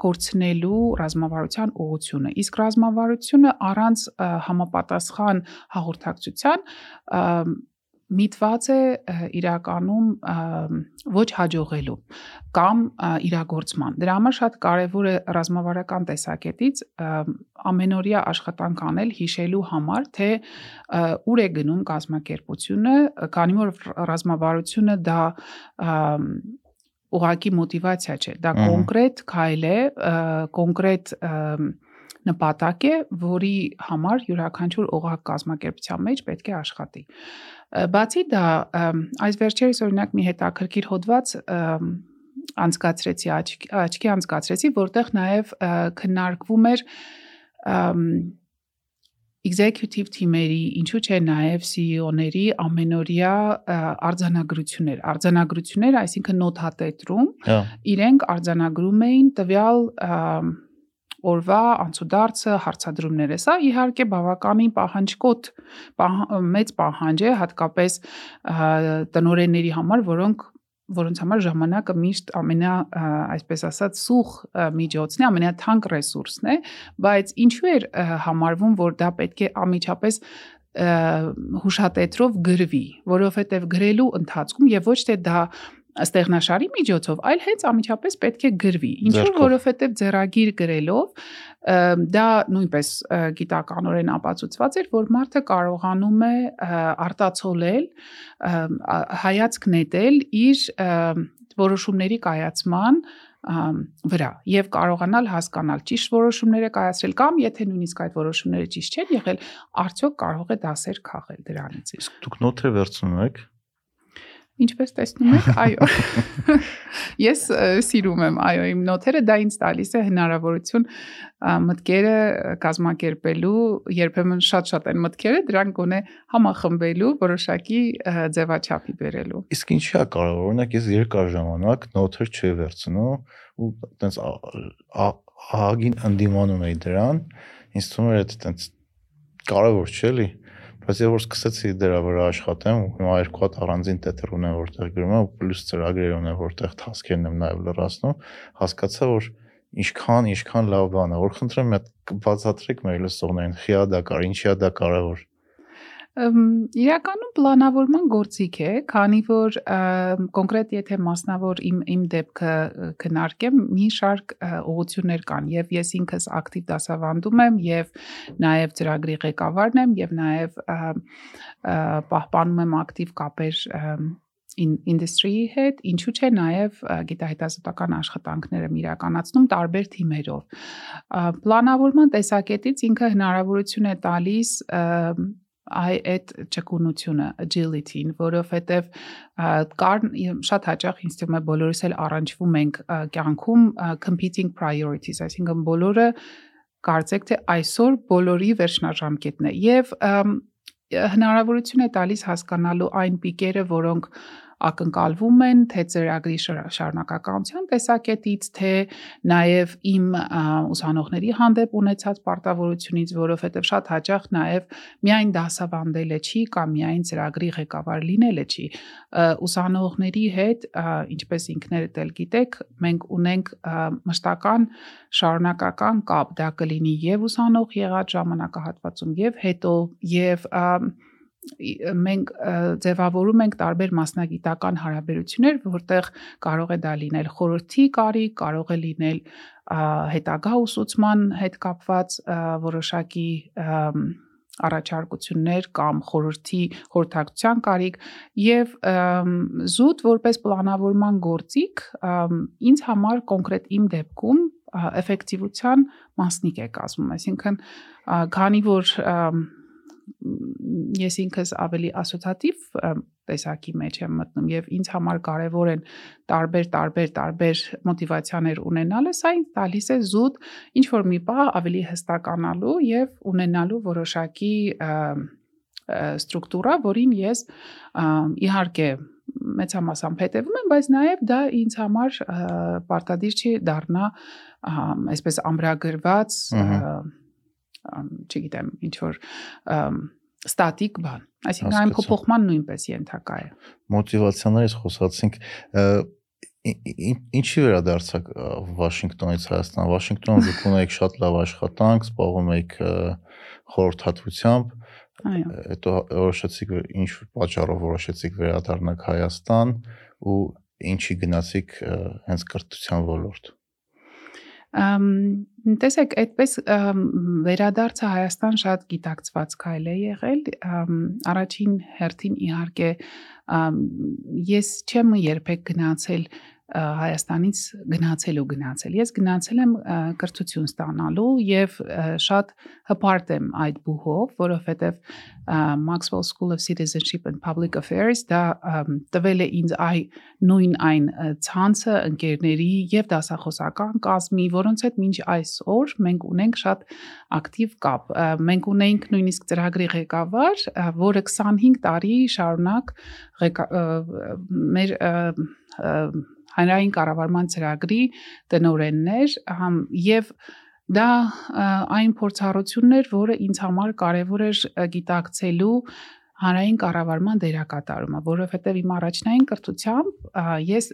կորցնելու ռազմավարության ուղությունը։ Իսկ ռազմավարությունը առանց համապատասխան հաղորդակցության միտված է իրականում ոչ հաջողելու կամ իրագործման։ Դրա համար շատ կարևոր է ռազմավարական տեսակետից ամենօրյա աշխատանք անել հիշելու համար, թե ուր է գնում կազմակերպությունը, քանի որ ռազմավարությունը դա ուղակի մոտիվացիա չէ, դա կոնկրետ քայլ է, կոնկրետ ը, նպատակ է, որի համար յուրաքանչյուր օղակ կազմակերպության մեջ պետք է աշխատի։ Բացի դա, այս վերջերս օրինակ մի հետաքրքիր հոդված անցկացրեցի, աչքի, աչքի անցկացրեցի, որտեղ նաև քննարկվում էր executive թիմերի, ինչու՞ չէ նաև CEO-ների ամենօրյա արձանագրություններ։ Արձանագրություններ, այսինքն նոթատետրում Հա, իրենք արձանագրում էին տվյալ ըմ, օրվա անցուդարձը հարցադրումները։ Սա իհարկե բավականին պահանջկոտ պահ, մեծ պահանջ է, հատկապես ը, տնօրենների համար, որոնք որոնց համար ժամանակը միշտ ամենա այսպես ասած սուխ միջոցն է, ամենաթանկ ռեսուրսն է, բայց ինչու էր համարվում, որ դա պետք է ամիջապես հուշատետրով գրվի, որովհետև գրելու ընթացքում եւ ոչ թե դա ստեղնաշարի միջոցով, այլ հենց ամիջապես պետք է գրվի։ Ինչու որովհետև ձեռագիր գրելով դա նույնպես գիտականորեն ապացուցված էր, որ մարդը կարողանում է արտացոլել, հայացք նետել իր որոշումների կայացման վրա եւ կարողանալ հասկանալ ճիշտ որոշումներ է կայացրել կամ եթե նույնիսկ այդ որոշումները ճիշտ չեն եղել, արդյոք կարող է դասեր քաղել դրանից։ իսկ դուք նոթեր վերցնում եք։ Ինչպես տեսնում եք, այո։ Ես սիրում եմ, այո, իմ նոթերը դա ինձ տալիս է հնարավորություն մտքերը կազմակերպելու, երբեմն շատ-շատ են մտքերը, դրանք գոնե համախմբելու, որոշակի ձևաչափի բերելու։ Իսկ ինչի է կարող, օրինակ ես երկար ժամանակ նոթեր չի վերցնում ու տենց ահագին ընդդիմանում էի դրան, ինձ թվում էր դա տենց կարևոր չէ՞ էլի, բայց ես որ սկսեցի դրա վրա աշխատեմ, հիմա երկու հատ առանձին տետր ունեմ, որտեղ գրում եմ, ու պլյուս ծրագրեր ունեմ, որտեղ task-երն եմ նաև լրացնում, հասկացա, որ ինչքան, ինչքան լավ բան է, որ խնդրեմ մի հատ բացատրեք մեր լսողներին, խիա դա կար, ինչի է դա կարևոր։ Իրականում պլանավորման գործիք է, քանի որ կոնկրետ եթե մասնավոր իմ իմ դեպքը քննարկեմ, մի շարք ը, ուղղություններ կան եւ ես ինքս ակտիվ դասավանդում եմ եւ նաեւ ծրագրի ղեկավարն եմ եւ նաեւ պահպանում եմ ակտիվ կապեր in industry-ի հետ, ինչու՞ չէ նաև գիտահետազոտական աշխատանքներ եմ իրականացնում տարբեր թիմերով։ Պլանավորման տեսակետից ինքը հնարավորություն է տալիս ըմ, այ այդ ճկունությունը agility-ին, որովհետև կար շատ հաճախ ինձ թվում է բոլորս էլ առանջվում ենք կյանքում competing priorities, այսինքն բոլորը կարծեք թե այսօր բոլորի վերջնաժամկետն է եւ հնարավորություն է տալիս հասկանալու այն պիկերը, որոնք ակնկալվում են թե ծրագրի շար- շարունակականության տեսակետից, թե նաև իմ ուսանողների հանդեպ ունեցած պարտավորությունից, որովհետև շատ հաճախ նաև միայն դասավանդելը չի կամ միայն ծրագրի ղեկավար լինելը չի։ Ուսանողների հետ, ինչպես ինքներդ էլ գիտեք, մենք ունենք մշտական շարունակական կապ, դա կլինի եւ ուսանող եղած ժամանակահատվածում եւ հետո եւ ա, ի- մենք ձևավորում ենք տարբեր մասնագիտական հարաբերություններ, որտեղ կարող է դա լինել խորհրդի կարիք, կարող է լինել հետագա ուսուցման հետ կապված որոշակի առաջարկություններ կամ խորհրդի խորհրդակցության կարիք եւ զուտ որպես պլանավորման գործիք ինձ համար կոնկրետ իմ դեպքում էֆեկտիվության մասնիկ է կազմում այսինքն քանի որ ըմ, ես ինքս ավելի ասոցիատիվ տեսակի մեջ եմ մտնում եւ ինձ համար կարեւոր են տարբեր տարբեր տարբեր մոտիվացիաներ ունենալը, սա ինձ տալիս է զուտ ինչ որ մի բա ավելի հստականալու եւ ունենալու որոշակի ստրուկտուրա, որին ես իհարկե մեծամասամբ հետևում եմ, բայց նաև դա ինձ համար պարտադիր չի դառնա այսպես ամրագրված ամ, չգիտեմ, ինչ որ ստատիկ բան։ Այսինքն այն փոփոխման նույնպես ենթակա է։ մոտիվացիաներից խոսացինք ինչի վերադարձակ Վաշինգտոնից Հայաստան Վաշինգտոնում դուք ունեիք շատ լավ աշխատանք զբաղվում եք ը, խորհրդատվությամբ Այո։ հետո որոշեցիք որ ինչ պատճառով որոշեցիք վերադառնալ Հայաստան ու ինչի գնացիք հենց կրթության ոլորտ տեսեք, այդպես վերադարձը Հայաստան շատ գիտակցված քայլ է եղել։ Առաջին հերթին իհարկե ես չեմ երբեք գնացել Հայաստանից գնացել ու գնացել։ Ես գնացել եմ կրթություն ստանալու եւ շատ հպարտ եմ այդ բուհով, որովհետեւ Maxwell School of Citizenship and Public Affairs դա տվել է ինձ այ նույն այն ցանցը ընկերների եւ դասախոսական կազմի, որոնց հետ մինչ այսօր մենք ունենք շատ ակտիվ կապ։ Մենք ունենք նույնիսկ ծրագրի ղեկավար, որը 25 տարի շարունակ մեր հանրային կառավարման ծրագրի տնօրենն էր համ, եւ դա այն փորձառությունն էր, որը ինձ համար կարևոր էր գիտակցելու հանրային կառավարման դերակատարումը, որովհետև իմ առաջնային կրթությամբ ես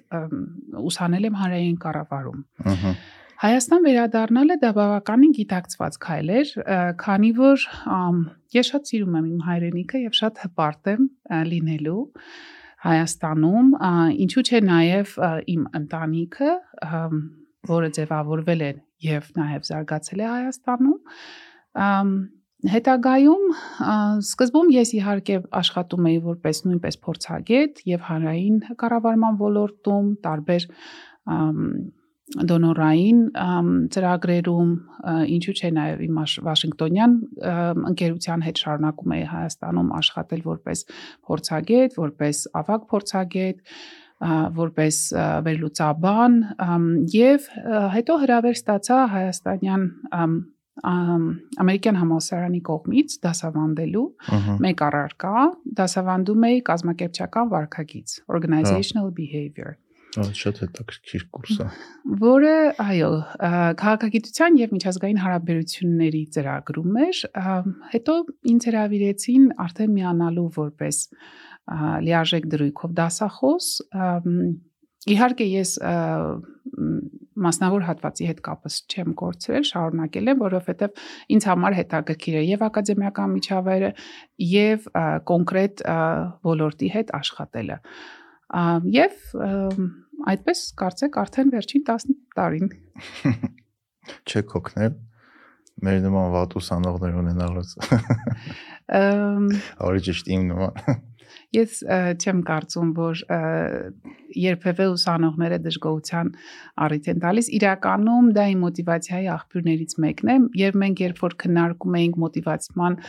ուսանել եմ հանրային կառավարում։ ըհը Հայաստան վերադառնալը դա բավականին գիտակցված քայլ էր, քանի որ ես շատ սիրում եմ իմ հայրենիքը եւ շատ հպարտ եմ լինելու Հայաստանում, ինչու՞ չէ ը, իմ ընտանիքը, որը ձևավորվել է եւ նաեւ զարգացել է Հայաստանում, հետագայում սկզբում ես իհարկե աշխատում էի որպես նույնպես փորձագետ եւ հանրային կառավարման ոլորտում տարբեր դոնորային ծրագրերում ինչու՞ չէ նաև իմ աշ- Վաշինգտոնյան ընկերության հետ շարունակում էի Հայաստանում աշխատել որպես փորձագետ, որպես ավագ փորձագետ, որպես վերլուծաբան եւ հետո հրավեր ստացա հայաստանյան ամ, ամ, ամերիկյան համալսարանի կողմից դասավանդելու մեկ առարկա դասավանդում էի կազմակերպչական վարքագիծ organizational behavior Ա, շատ հետաքրքիր կուրս է որը այո քաղաքագիտության եւ միջազգային հարաբերությունների ծրագրում էր հետո ինձ հրավիրեցին արդեն միանալու որպես լիարժեք դրույքով դասախոս իհարկե ես մասնավոր հատվածի հետ կապս չեմ կորցրել շարունակել եմ որովհետեւ ինձ համար հետաքրքիր է եւ ակադեմիական միջավայրը եւ կոնկրետ ոլորտի հետ աշխատելը Ա, եւ ըմ, այդպես կարծեք արդեն վերջին 10 տարին չեք օգնել մեր նման վատ ուսանողներ ունենալուց Ըմ, ավելի ճիշտ իմ նման ես չեմ կարծում որ երբևէ ուսանողները դժգոհության առիթ են տալիս իրականում դա իմ մոտիվացիայի աղբյուրներից մեկն է եւ մենք երբ որ քննարկում էինք մոտիվացման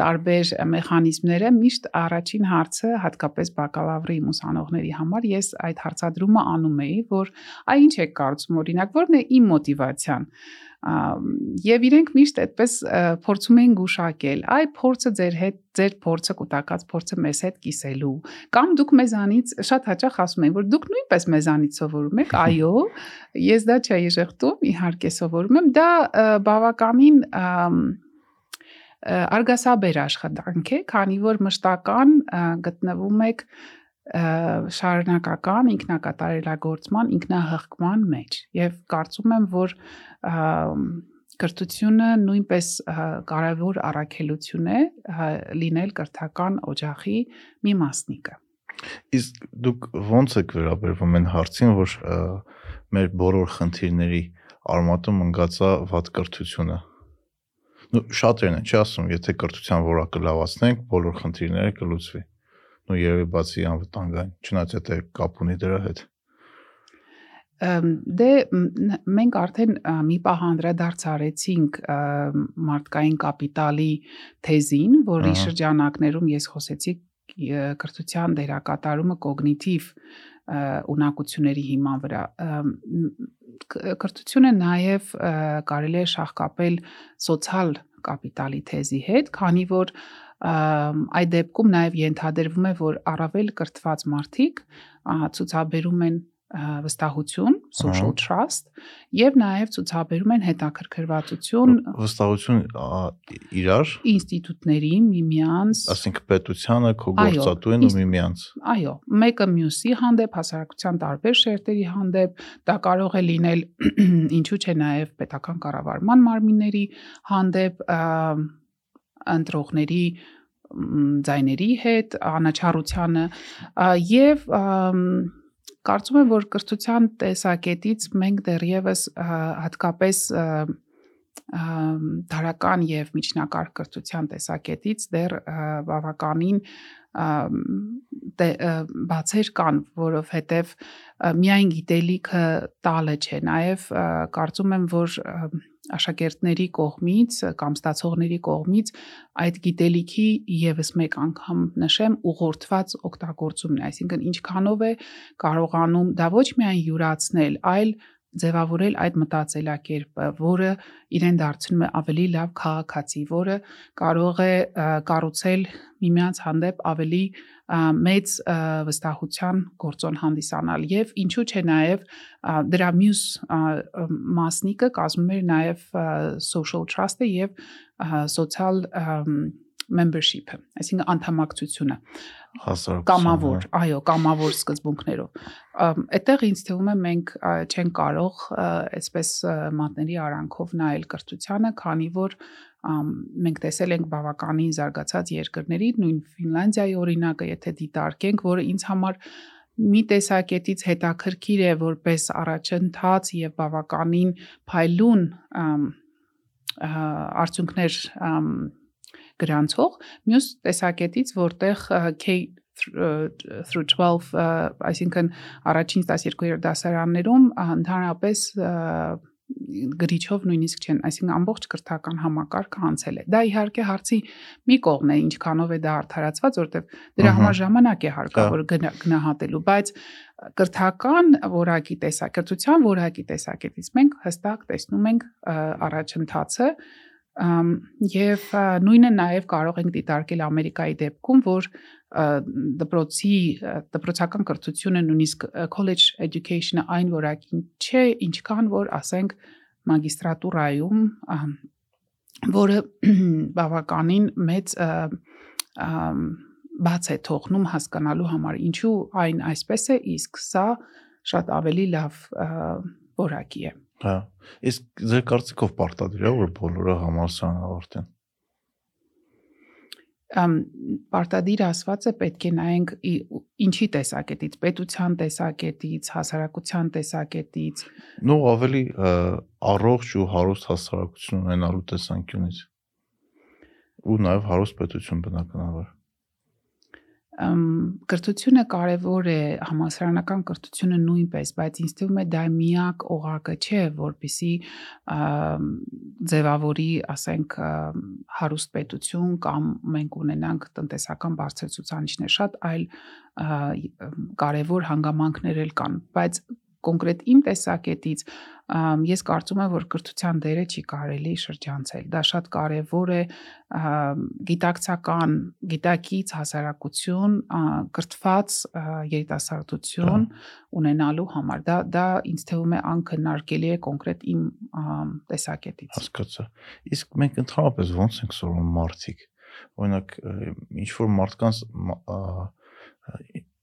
տարբեր մեխանիզմները միշտ առաջին հարցը հատկապես բակալավրի իմ ուսանողների համար ես այդ հարցադրումը անում էի որ այ ինչ եք կարծում օրինակ ո՞րն է իմ մոտիվացիան Եւ իրենք միշտ այդպես փորձում էին գուշակել. Այ փորձը ձեր հետ ձեր փորձը կուտակած փորձը մեզ հետ կիսելու կամ դուք մեզանից շատ հաճախ ասում են որ դուք նույնպես մեզանից սովորում եք այո ես դա չէի շղթում իհարկե սովորում եմ դա բավականին արգասաբեր աշխատանք է քանի որ մշտական գտնվում եք շարունակական ինքնակատարելագործման ինքնահղկման մեջ եւ կարծում եմ որ կրթությունը նույնպես կարևոր առաքելություն է լինել կրթական օջախի մի մասնիկը իսկ դուք ո՞նց եք վերաբերվում այն հարցին որ մեր բոլոր խնդիրների արմատում ընկածա վատ կրթությունը? Նու շատերն են չի ասում եթե կրթության որակը լավացնենք բոլոր խնդիրները կլուծվի նու երևի բացի անվտանգային չնայած եթե կապ ունի դրա հետ Դե մենք արդեն մի պահ անդրադարձ արեցինք մարդկային կապիտալի թեզին, որի շրջանակներում ես խոսեցի կրթության դերակատարումը կոգնիտիվ ունակությունների հիման վրա։ Կրթությունը նաև կարելի է շահկապել սոցիալ կապիտալի թեզի հետ, քանի որ այդ դեպքում նաև ենթադրվում է, որ առավել կրթված մարդիկ ցուցաբերում են վստահություն, social trust, եւ նաեւ ցուցաբերում են հետաքրքրվածություն վստահություն իրար, ինստիտուտների միմյանց ասենք պետությանը, քո գործատուին ու միմյանց։ Այո, մեկը մյուսի հանդեպ, հասարակության տարբեր շերտերի հանդեպ, դա կարող է լինել ինչու՞ չէ նաև պետական կառավարման մարմինների հանդեպ, ընտրողների ձայների հետ, անաչառությանը եւ կարծում եմ, որ կրթության տեսակետից մենք դեռևս հատկապես դարական եւ միջնակարգ կրթության տեսակետից դեռ բավականին դե, բացեր կան, որովհետև ա, միայն գիտելիքը տալը չէ, նաև ա, կարծում եմ, որ աշակերտների կողմից կամ ստացողների կողմից այդ գիտելիքի եւս մեկ անգամ նշեմ ուղղորդված օգտագործումն է, այսինքն ինչքանով է կարողանում դա ոչ միայն յուրացնել, այլ ձևավորել այդ մտածելակերպը, որը իրեն դարձնում է ավելի լավ քաղաքացի, որը կարող է կառուցել միմյանց հանդեպ ավելի մեծ վստահության գործոն հանդիսանալ եւ ինչու՞ չէ նաեւ դրա մյուս մասնիկը կազմում էր նաեւ social trust-ը եւ ամ, membership-ը, այսինքն անդամակցությունը կամավոր, այո, կամավոր սկզբունքներով։ Այդտեղ ինձ թվում է մենք չենք կարող այսպես մատների արանքով նայել կրթությանը, քանի որ մենք տեսել ենք բավականին զարգացած երկրների, նույն Ֆինլանդիայի օրինակը, եթե դիտարկենք, որը ինձ համար մի տեսակետից հետաքրքիր է որպես առաջընթաց եւ բավականին փայլուն արդյունքներ գրանցող մյուս տեսակետից որտեղ K through 12 ա, այսինքն առաջին 12 երդասարաններում ա, ընդհանրապես գրիչով նույնիսկ չեն, այսինքն ամբողջ կրթական համակարգը անցել է։ Դա իհարկե հարցի մի կողմն է, ինչքանով է դա արդարացված, որովհետև դրա համար ժամանակ է հարկավոր գնա- գնահատելու, բայց կրթական որակի տեսակետության որակի տեսակետից մենք հստակ տեսնում ենք առաջընթացը ա, նույնը նաեւ կարող ենք դիտարկել Ամերիկայի դեպքում, որ ա, դպրոցի ա, դպրոցական կրթությունը նույնիսկ ա, college education-ը այն որակին չէ, ինչքան որ ասենք մագիստրատուրայում որը բավականին մեծ ա, բաց է թողնում հասկանալու համար ինչու այն այսպես է իսկ սա շատ ավելի լավ ա, որակի է Հա։ Իսկ ձեր կարծիքով պարտադիր է որ բոլորը համալսարան ավարտեն։ ամ պարտադիր ասվածը պետք է նայենք ինչի տեսակետից պետության տեսակետից հասարակության տեսակետից Նո ավելի առողջ ու հարուստ հասարակություն ունենալու տեսանկյունից։ Ու նաև հարուստ պետություն բնականաբար։ կրթությունը կարևոր է համասարանական կրթությունը նույնպես բայց ինձ թվում է դա միակ օղակը չէ որբիսի ձևավորի ասենք հարուստ պետություն կամ մենք ունենանք տնտեսական բարձր ցուցանիշներ շատ այլ կարևոր հանգամանքներ էլ կան բայց կոնկրետ իմ տեսակետից ես կարծում եմ որ կրթության դերը չի կարելի շրջանցել դա շատ կարևոր է գիտակցական գիտակից հասարակություն կրթված երիտասարդություն ունենալու համար դա դա ինձ թվում է անքննարկելի է կոնկրետ իմ տեսակետից Հասկացա։ Իսկ մենք ընդհանրապես ո՞նց ենք սովորում մարդիկ։ Օրինակ ինչ որ մարդկանց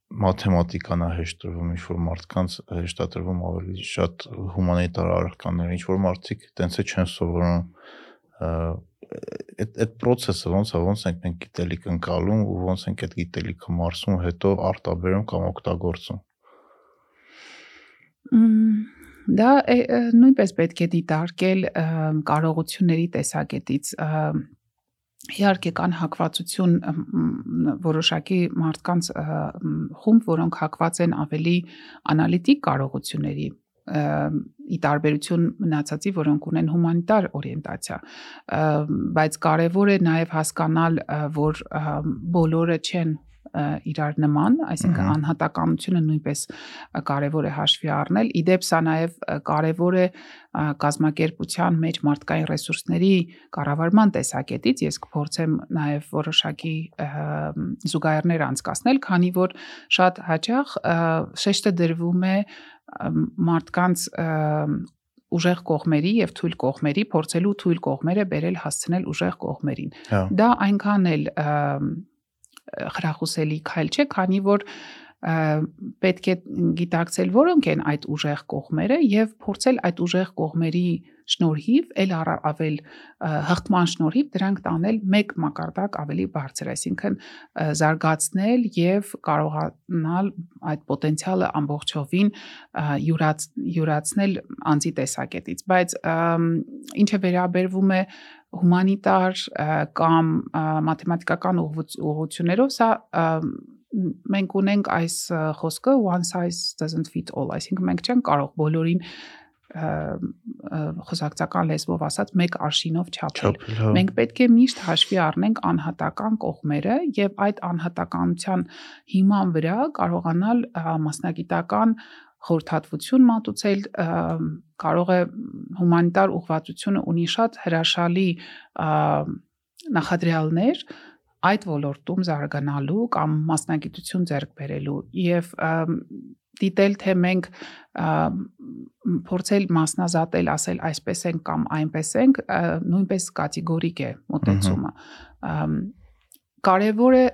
մաթեմատիկան է հեշտ տրվում, ինչ որ մարդկանց հեշտ է տրվում ավելի շատ հումանիտար առարկաներ, ինչ որ մարդիկ տենց է չեն սովորում այդ այդ process-ը ոնց է ոնց ենք մենք գիտելիք ընկալում ու ոնց ենք այդ գիտելիքը մարսում ու հետո արտաբերում կամ օգտագործում Դա նույնպես պետք է դիտարկել կարողությունների տեսակետից իհարկե կան հակվածություն որոշակի մարդկանց խումբ, որոնք հակված են ավելի անալիտիկ կարողությունների ի տարբերություն մնացածի, որոնք ունեն հումանիտար օրիենտացիա, բայց կարևոր է նաև հասկանալ, որ բոլորը չեն իրար նման, այսինքն անհատականությունը նույնպես կարևոր է հաշվի առնել։ Իդեպ սա նաև կարևոր է կազմակերպության մեջ մարդկային ռեսուրսների կառավարման տեսակետից ես կփորձեմ նաև որոշակի զուգահեռներ անցկացնել, քանի որ շատ հաճախ շեշտը դրվում է մարդկանց ուժեղ կողմերի եւ թույլ կողմերի փորձելու թույլ կողմերը բերել հասցնել ուժեղ կողմերին։ Հա։ Դա այնքան էլ խրախուսելի քայլ չէ, քանի որ պետք է գիտակցել որոնք են այդ ուժեղ կողմերը եւ փորձել այդ ուժեղ կողմերի շնորհիվ ել ավել ը, հղթման շնորհիվ դրանք տանել մեկ մակարդակ ավելի բարձր, այսինքն զարգացնել եւ կարողանալ այդ պոտենցիալը ամբողջովին յուրաց յուրացնել անձի տեսակետից, բայց ինչը վերաբերվում է հումանիտար կամ մաթեմատիկական ուղղություններով սա ըմ, մենք ունենք այս խոսքը one size doesn't fit all, այսինքն մենք չենք կարող բոլորին խոսակցական լեզվով ասած մեկ արշինով չափել։ հա։ Մենք պետք է միշտ հաշվի առնենք անհատական կողմերը եւ այդ անհատականության հիման վրա կարողանալ մասնագիտական խորհրդատվություն մատուցել կարող է հումանիտար ուղղվածությունը ունի շատ հրաշալի նախադրյալներ այդ ոլորտում զարգանալու կամ մասնագիտություն ձեռք բերելու եւ դիտել թե մենք փորձել մասնազատել, ասել այսպես ենք կամ այնպես ենք, նույնպես կատեգորիկ է մոտեցումը։ Ամ, Կարևոր է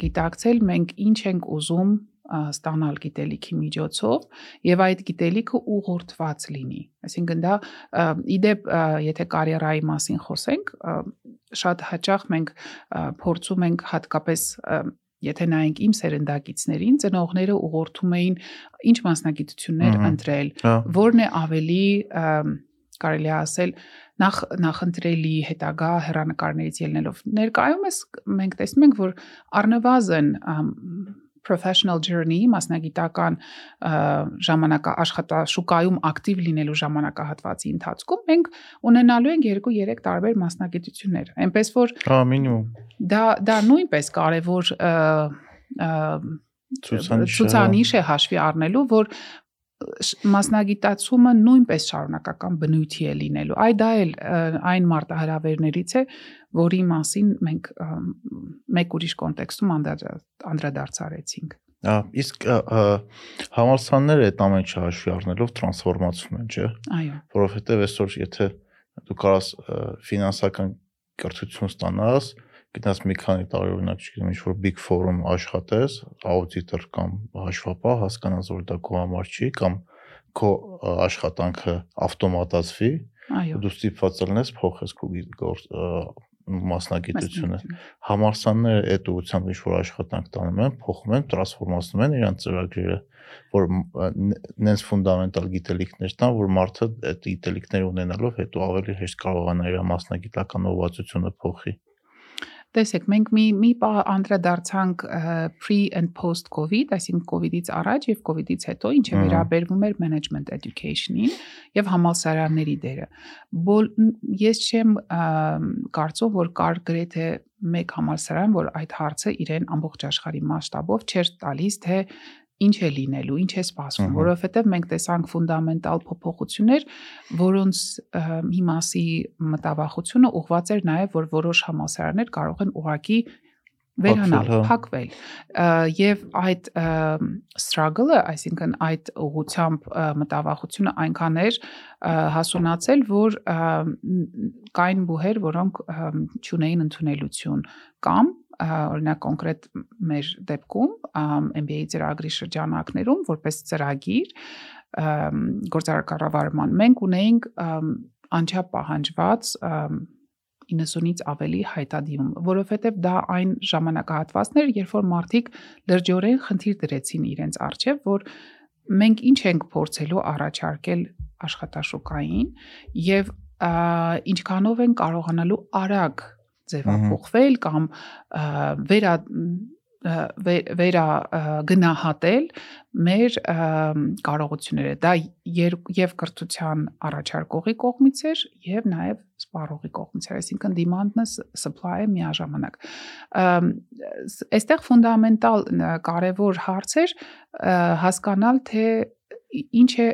գիտակցել մենք ինչ ենք ուզում ստանալ գիտելիքի միջոցով եւ այդ գիտելիքը ուղղորդված լինի։ Այսինքն դա իդեպ եթե կարիերայի մասին խոսենք, շատ հաճախ մենք փորձում ենք հատկապես եթե նայենք իմ սերնդակիցներին, ծնողները ուղղորդում էին ինչ մասնագիտություններ ընտրել, Հա։ որն է ավելի կարելի է ասել նախ նախընտրելի հետագա հերանեկարներից ելնելով ներկայումս մենք տեսնում ենք որ առնվազն professional journey մասնագիտական ժամանակա աշխատաշուկայում ակտիվ լինելու ժամանակահատվածի ընթացքում մենք ունենալու ենք 2-3 տարբեր մասնագիտություններ այնպես որ Հա, մինիմում։ դա դա նույնպես կարևոր Ցուցանիշ։ է հաշվի առնելու, որ մասնագիտացումը նույնպես շարունակական բնույթի է լինելու։ Այ դա էլ այն մարտահրավերներից է, որի մասին մենք մեկ ուրիշ կոնտեքստում անդրադարձ- անդրադարձարեցինք։ իսկ համալսարանները այդ ամեն ինչը հաշվի առնելով տրանսֆորմացում են, չէ՞։ Այո։ որովհետև այսօր եթե դու կարաս ֆինանսական կրթություն ստանաս, գտնաս մի քանի տարի օրինակ, չգիտեմ, ինչ որ big forum աշխատես, աուդիտոր կամ հաշվապահ, հասկանաս, որ դա քո համար չի կամ քո աշխատանքը ավտոմատացվի, Այո։ դու ստիպված ելնես փոխես քո մասնագիտությունը։ Համարսանները այդ ուղղությամբ ինչ որ աշխատանք տանում են, փոխում են, տրանսֆորմացնում են իրանց ծրագրերը, որ նենց ֆունդամենտալ գիտելիքներ տան, որ մարդը այդ գիտելիքները ունենալով հետո ավելի հեշտ կարողանա իր մասնագիտական ուղղվածությունը փոխի։ Տեսեք, մենք մի մի պահ անդրադարձանք pre and post covid, այսինքն COVID-ից առաջ եւ COVID-ից հետո, ինչը վերաբերվում էր management education-ին եւ համալսարանների դերը։ Բոլ ես չեմ կարծում, որ կար գրեթե մեկ համալսարան, որ այդ հարցը իրեն ամբողջ աշխարհի մասշտաբով չէր տալիս, թե ինչ է լինելու, ինչ է սպասվում, որովհետև մենք տեսանք ֆունդամենտալ փոփոխություններ, որոնց ը, մի մասի մտավախությունը ուղղված էր նաև, որ որոշ համալսարաններ կարող են ուղակի վերանալ, Փակվել, Եվ այդ struggle-ը, այսինքն այդ ուղությամբ մտավախությունը այնքան էր հասունացել, որ կային բուհեր, որոնք չունեին ընդունելություն կամ օրինակ կոնկրետ մեր դեպքում MBA ծրագրի շրջանակներում որպես ծրագիր ամ, գործարար կառավարման մենք ունեինք անչափ պահանջված ամ, 90-ից ավելի հայտադիմում, որովհետև դա այն ժամանակահատվածներ, երբ որ մարդիկ լրջորեն խնդիր դրեցին իրենց արչև, որ մենք ինչ ենք փորձելու առաջարկել աշխատաշուկային եւ ինչքանով են կարողանալու արագ ձևափոխվել կամ վերա վերա գնահատել մեր կարողությունները դա եւ կրթության առաջարկողի կողմից էր եւ նաեւ սպառողի կողմից էր այսինքն demand-ը supply-ը միաժամանակ այստեղ ֆունդամենտալ կարևոր հարց էր հասկանալ թե ինչ է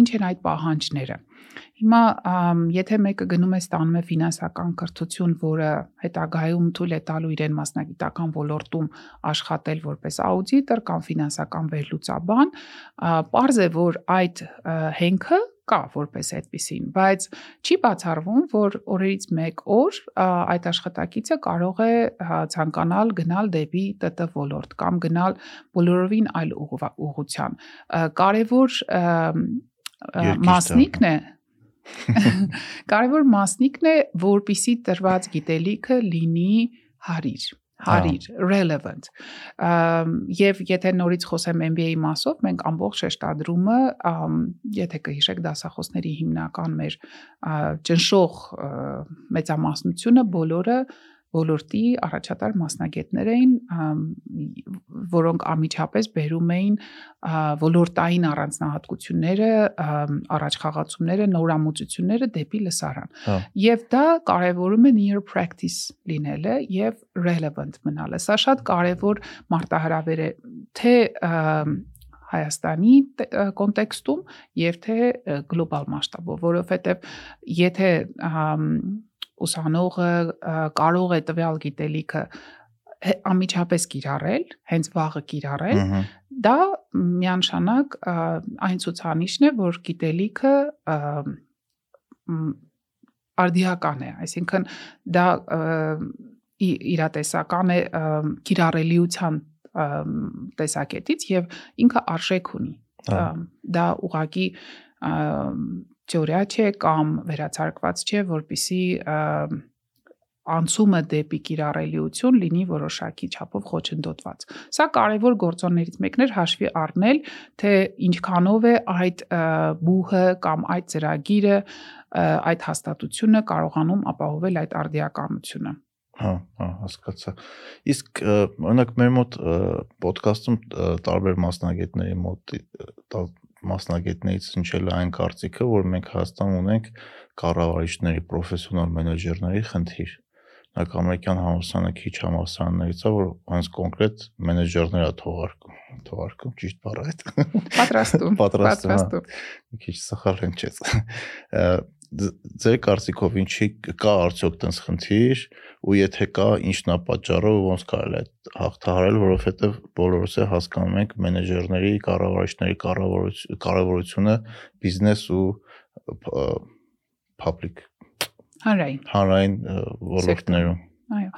ինչ են այդ պահանջները Հիմա եթե մեկը գնում է ստանում է ֆինանսական կրթություն, որը հետագայում թույլ է տալու իրեն մասնագիտական ոլորտում աշխատել որպես աուդիտոր կամ ֆինանսական վերլուծաբան, པարզ է որ այդ հենքը կա որպես այդպեսին, բայց չի բացառվում, որ օրերից 1 օր այդ աշխատակիցը կարող է ցանկանալ գնալ դեպի ՏՏ ոլորտ կամ գնալ բոլորովին այլ ուղղության։ Կարևոր մասնիկն է Կարևոր մասնիկն է, որpիսի տրված գիտելիքը լինի հարիր հարիր relevant եւ եթե նորից խոսեմ MBA մասով մենք ամբողջ շեշտադրումը եթե կհիշեք դասախոսների հիմնական մեր ճնշող մեծամասնությունը բոլորը ոլորտի առաջատար մասնագետներ էին, որոնք ամիջապես բերում էին ոլորտային առանձնահատկությունները, առաջխաղացումները, նորամուծությունները դեպի լսարան։ հա։ Եվ դա կարևորում է near practice լինելը եւ relevant մնալը։ Սա շատ կարևոր մարտահրավեր է թե Հայաստանի կոնտեքստում եւ թե գլոբալ մասշտաբով, որովհետեւ եթե ուսանողը կարող է տվյալ գիտելիքը ամիջապես կիրառել, հենց վաղը կիրառել, դա միանշանակ այն ցուցանիշն է, որ գիտելիքը արդիական է, այսինքն դա իրատեսական է կիրառելիության տեսակետից եւ ինքը արժեք ունի։ Դա ուղակի թեորիա չէ կամ վերացարկված չէ, որբիսի անցումը դեպի կիրառելիություն լինի որոշակի չափով խոչընդոտված։ Սա կարևոր գործոններից մեկն էր հաշվի առնել, թե ինչքանով է այդ բուհը կամ այդ ծրագիրը այդ հաստատությունը կարողանում ապահովել այդ արդիականությունը։ Հա, հա, հասկացա։ Իսկ օրինակ մեր մոտ ոդկասթում տարբեր մասնագետների մոտ մասնագետներից հնչել է այն կարծիքը, որ մենք Հայաստան ունենք կառավարիչների, պրոֆեսիոնալ մենեջերների խնդիր։ Նախ ամերիկյան համալսարանը քիչ համալսարաններից է, որ հենց կոնկրետ մենեջերներ է թողարկում, թողարկում ճիշտ բառը այդ։ Պատրաստում։ Պատրաստում։ Մի քիչ սխալ հնչեց ձեր կարծիքով ինչի կա արդյոք տես խնդիր ու եթե կա ինչն է պատճառը ու ոնց կարելի է հաղթահարել որովհետև բոլորս է հասկանում ենք մենեջերների, կառավարիչների կարևորությունը բիզնես ու public հանրային հանրային ոլորտներում Այո։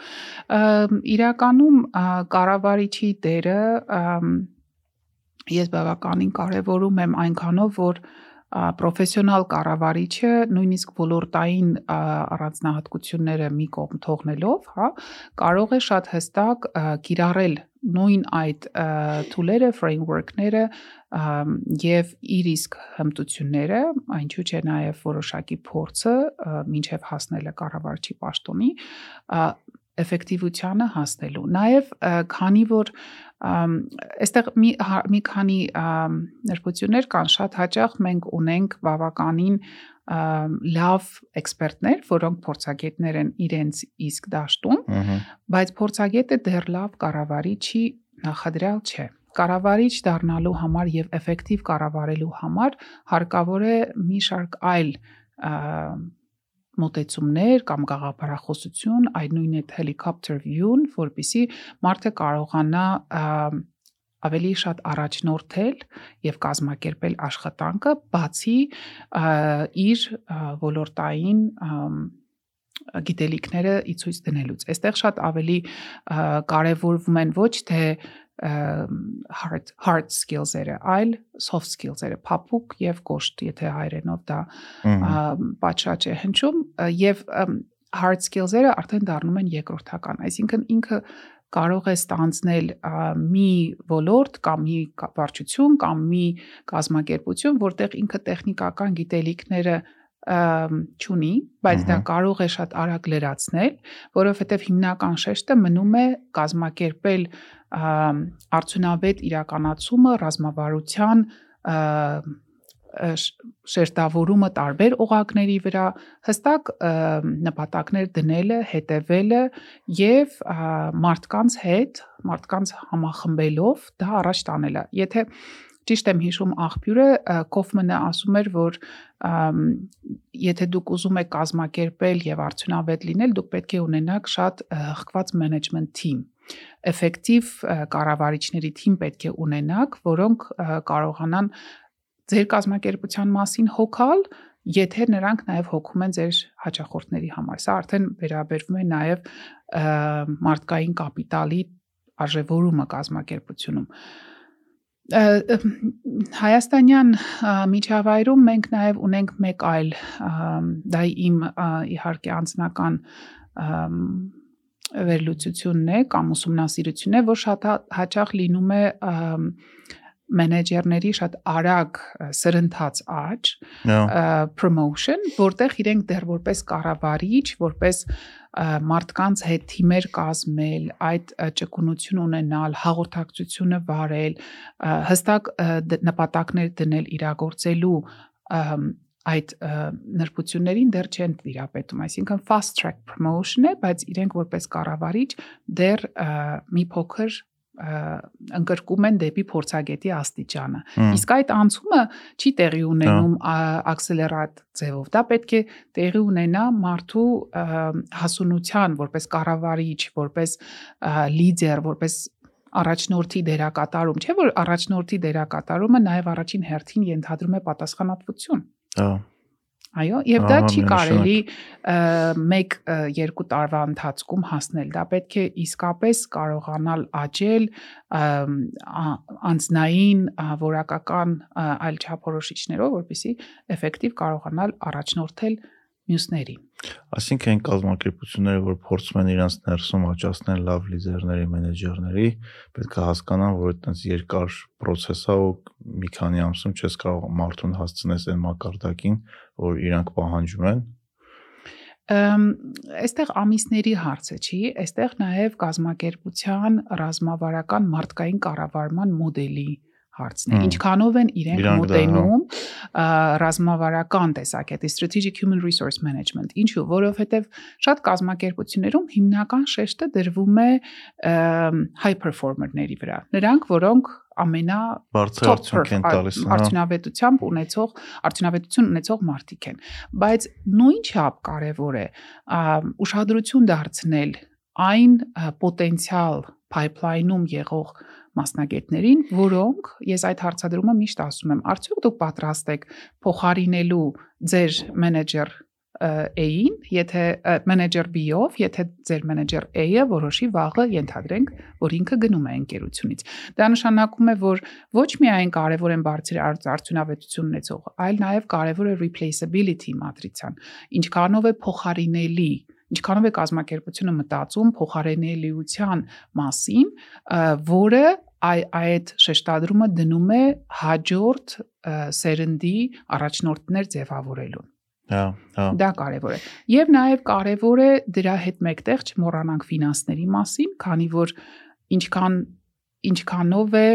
Իրականում կառավարիչի դերը ես բավականին կարևորում եմ այնքանով, որ պրոֆեսիոնալ կառավարիչը նույնիսկ ոլորտային առանձնահատկությունները մի կողմ թողնելով, հա, կարող է շատ հստակ կիրառել նույն այդ tool-երը, framework-ները եւ իր իսկ հմտությունները, այնչու չէ նաեւ որոշակի փորձը մինչեւ հասնելը կառավարչի պաշտոնի էֆեկտիվությանը հասնելու։ Նաև քանի որ այստեղ մի հա, մի քանի ներկայություններ կան, շատ հաճախ մենք ունենք բավականին լավ էքսպերտներ, որոնք փորձագետներ են իրենց իսկ դաշտում, բայց փորձագետը դեռ լավ կառավարիչի նախադրյալ չէ կառավարիչ դառնալու համար եւ էֆեկտիվ կառավարելու համար հարկավոր է մի շարք այլ մոտեցումներ կամ գաղափարախոսություն, այդ նույն այդ helicopter view-ն, որբիսի մարդը կարողանա ավելի շատ առաջնորդել եւ կազմակերպել աշխատանքը բացի իր ոլորտային գիտելիքները ի ցույց դնելուց։ Այստեղ շատ ավելի կարևորվում են ոչ թե hard hard skills-երը, այլ soft skills-երը, փափուկ եւ կոշտ, եթե հայերենով դա պատշաճ է հնչում եւ hard skills-երը արդեն դառնում են երկրորդական, այսինքն ինքը կարող է ստանձնել մի ոլորտ կամ մի վարչություն կամ մի կազմակերպություն, որտեղ ինքը տեխնիկական գիտելիքները չունի, բայց դա կարող է շատ արագ լրացնել, որովհետև հիմնական շեշտը մնում է կազմակերպել արդյունավետ իրականացումը ռազմավարության շերտավորումը տարբեր օղակների վրա հստակ նպատակներ դնելը, հետևելը եւ մարդկանց հետ, մարդկանց համախմբելով դա առաջ տանելը։ Եթե ճիշտ եմ հիշում աղբյուրը Կոֆմանը ասում էր, որ եթե դուք ուզում եք կազմակերպել եւ արդյունավետ լինել, դուք պետք է ունենաք շատ հղկված management team էֆեկտիվ կառավարիչների թիմ պետք է ունենաք, որոնք կարողանան ձեր կազմակերպության մասին հոգալ, եթե նրանք նաև հոգում են ձեր հաճախորդների համար։ Սա արդեն վերաբերվում է նաև մարդկային կապիտալի արժևորումը կազմակերպությունում։ Հայաստանյան միջավայրում մենք նաև ունենք մեկ այլ դա իմ իհարկե անձնական վերլուծությունն է կամ ուսումնասիրությունն է, որ շատ հաճախ լինում է մենեջերների շատ արագ սրընթաց աճ promotion, որտեղ իրենք դեռ որպես կառավարիչ, որպես մարդկանց հետ թիմեր կազմել, այդ ճկունություն ունենալ, հաղորդակցությունը վարել, հստակ նպատակներ դնել իրագործելու այդ նրբություններին դեռ չեն տիրապետում, այսինքն fast track promotion է, բայց իրենք որպես կառավարիչ դեռ մի փոքր ընկրկում են դեպի փորձագետի աստիճանը։ Իսկ այդ անցումը չի տեղի ունենում ակսելերատ ձևով։ Դա պետք է տեղի ունենա մարդու հասունության, որպես կառավարիչ, որպես լիդեր, որպես առաջնորդի դերակատարում, չէ՞ որ առաջնորդի դերակատարումը նաև առաջին հերթին ենթադրում է պատասխանատվություն։ Հա Այո, եւ դա չի կարելի 1-2 տարվա ընթացքում հասնել։ Դա պետք է իսկապես կարողանալ աճել անձնային, որակական այլ չափորոշիչներով, որպեսզի էֆեկտիվ կարողանալ առաջնորդել մյուսներին։ Այսինքն կազմակերպությունները, որ փորձում են իրancs ներսում աճացնել լավ լիդերների, մենեջերների, պետք է հասկանան, որ այդպես երկար process է ու մի քանի ամսում չես կարող մարդուն հասցնես այն մակարդակին, որ իրանք պահանջում են, այստեղ ամիսների հարցը չի, այստեղ նաև կազմակերպության ռազմավարական մարդկային կառավարման մոդելի հարցն է։ Ինչքանով են իրենք մոտենում ռազմավարական տեսակետի strategic human resource management։ Ինչու, որովհետև շատ կազմակերպություններում հիմնական շեշտը դրվում է high performer-ների վրա։ Նրանք, որոնք ամենա բարձր արդյունք են տալիս արդյունավետությամբ ունեցող արդյունավետություն ունեցող մարդիկ են բայց նույն չափ կարևոր է ուշադրություն դարձնել այն պոտենցիալ pipeline-ում եղող մասնագետներին, որոնք ես այդ հարցադրումը միշտ ասում եմ, արդյոք դուք պատրաստ եք փոխարինելու ձեր մենեջեր A-ին, եթե մենեջեր B-ով, եթե ձեր մենեջեր A-ը որոշի վաղը ենթադրենք, որ ինքը գնում է ընկերությունից։ Դա նշանակում է, որ ոչ միայն կարևոր են բարձր արդյունավետություն ունեցող, այլ նաև կարևոր է replaceability մատրիցան։ Ինչքանով է փոխարինելի ինչքանով է կազմակերպությունը մտածում փոխարենելիության մասին, որը այ այդ շեշտադրումը դնում է հաջորդ սերնդի առաջնորդներ ձևավորելուն։ Հա, հա։ Դա կարևոր է։ Եվ նաև կարևոր է դրա հետ մեկտեղ չմոռանանք ֆինանսների մասին, քանի որ ինչքան ինչքանով է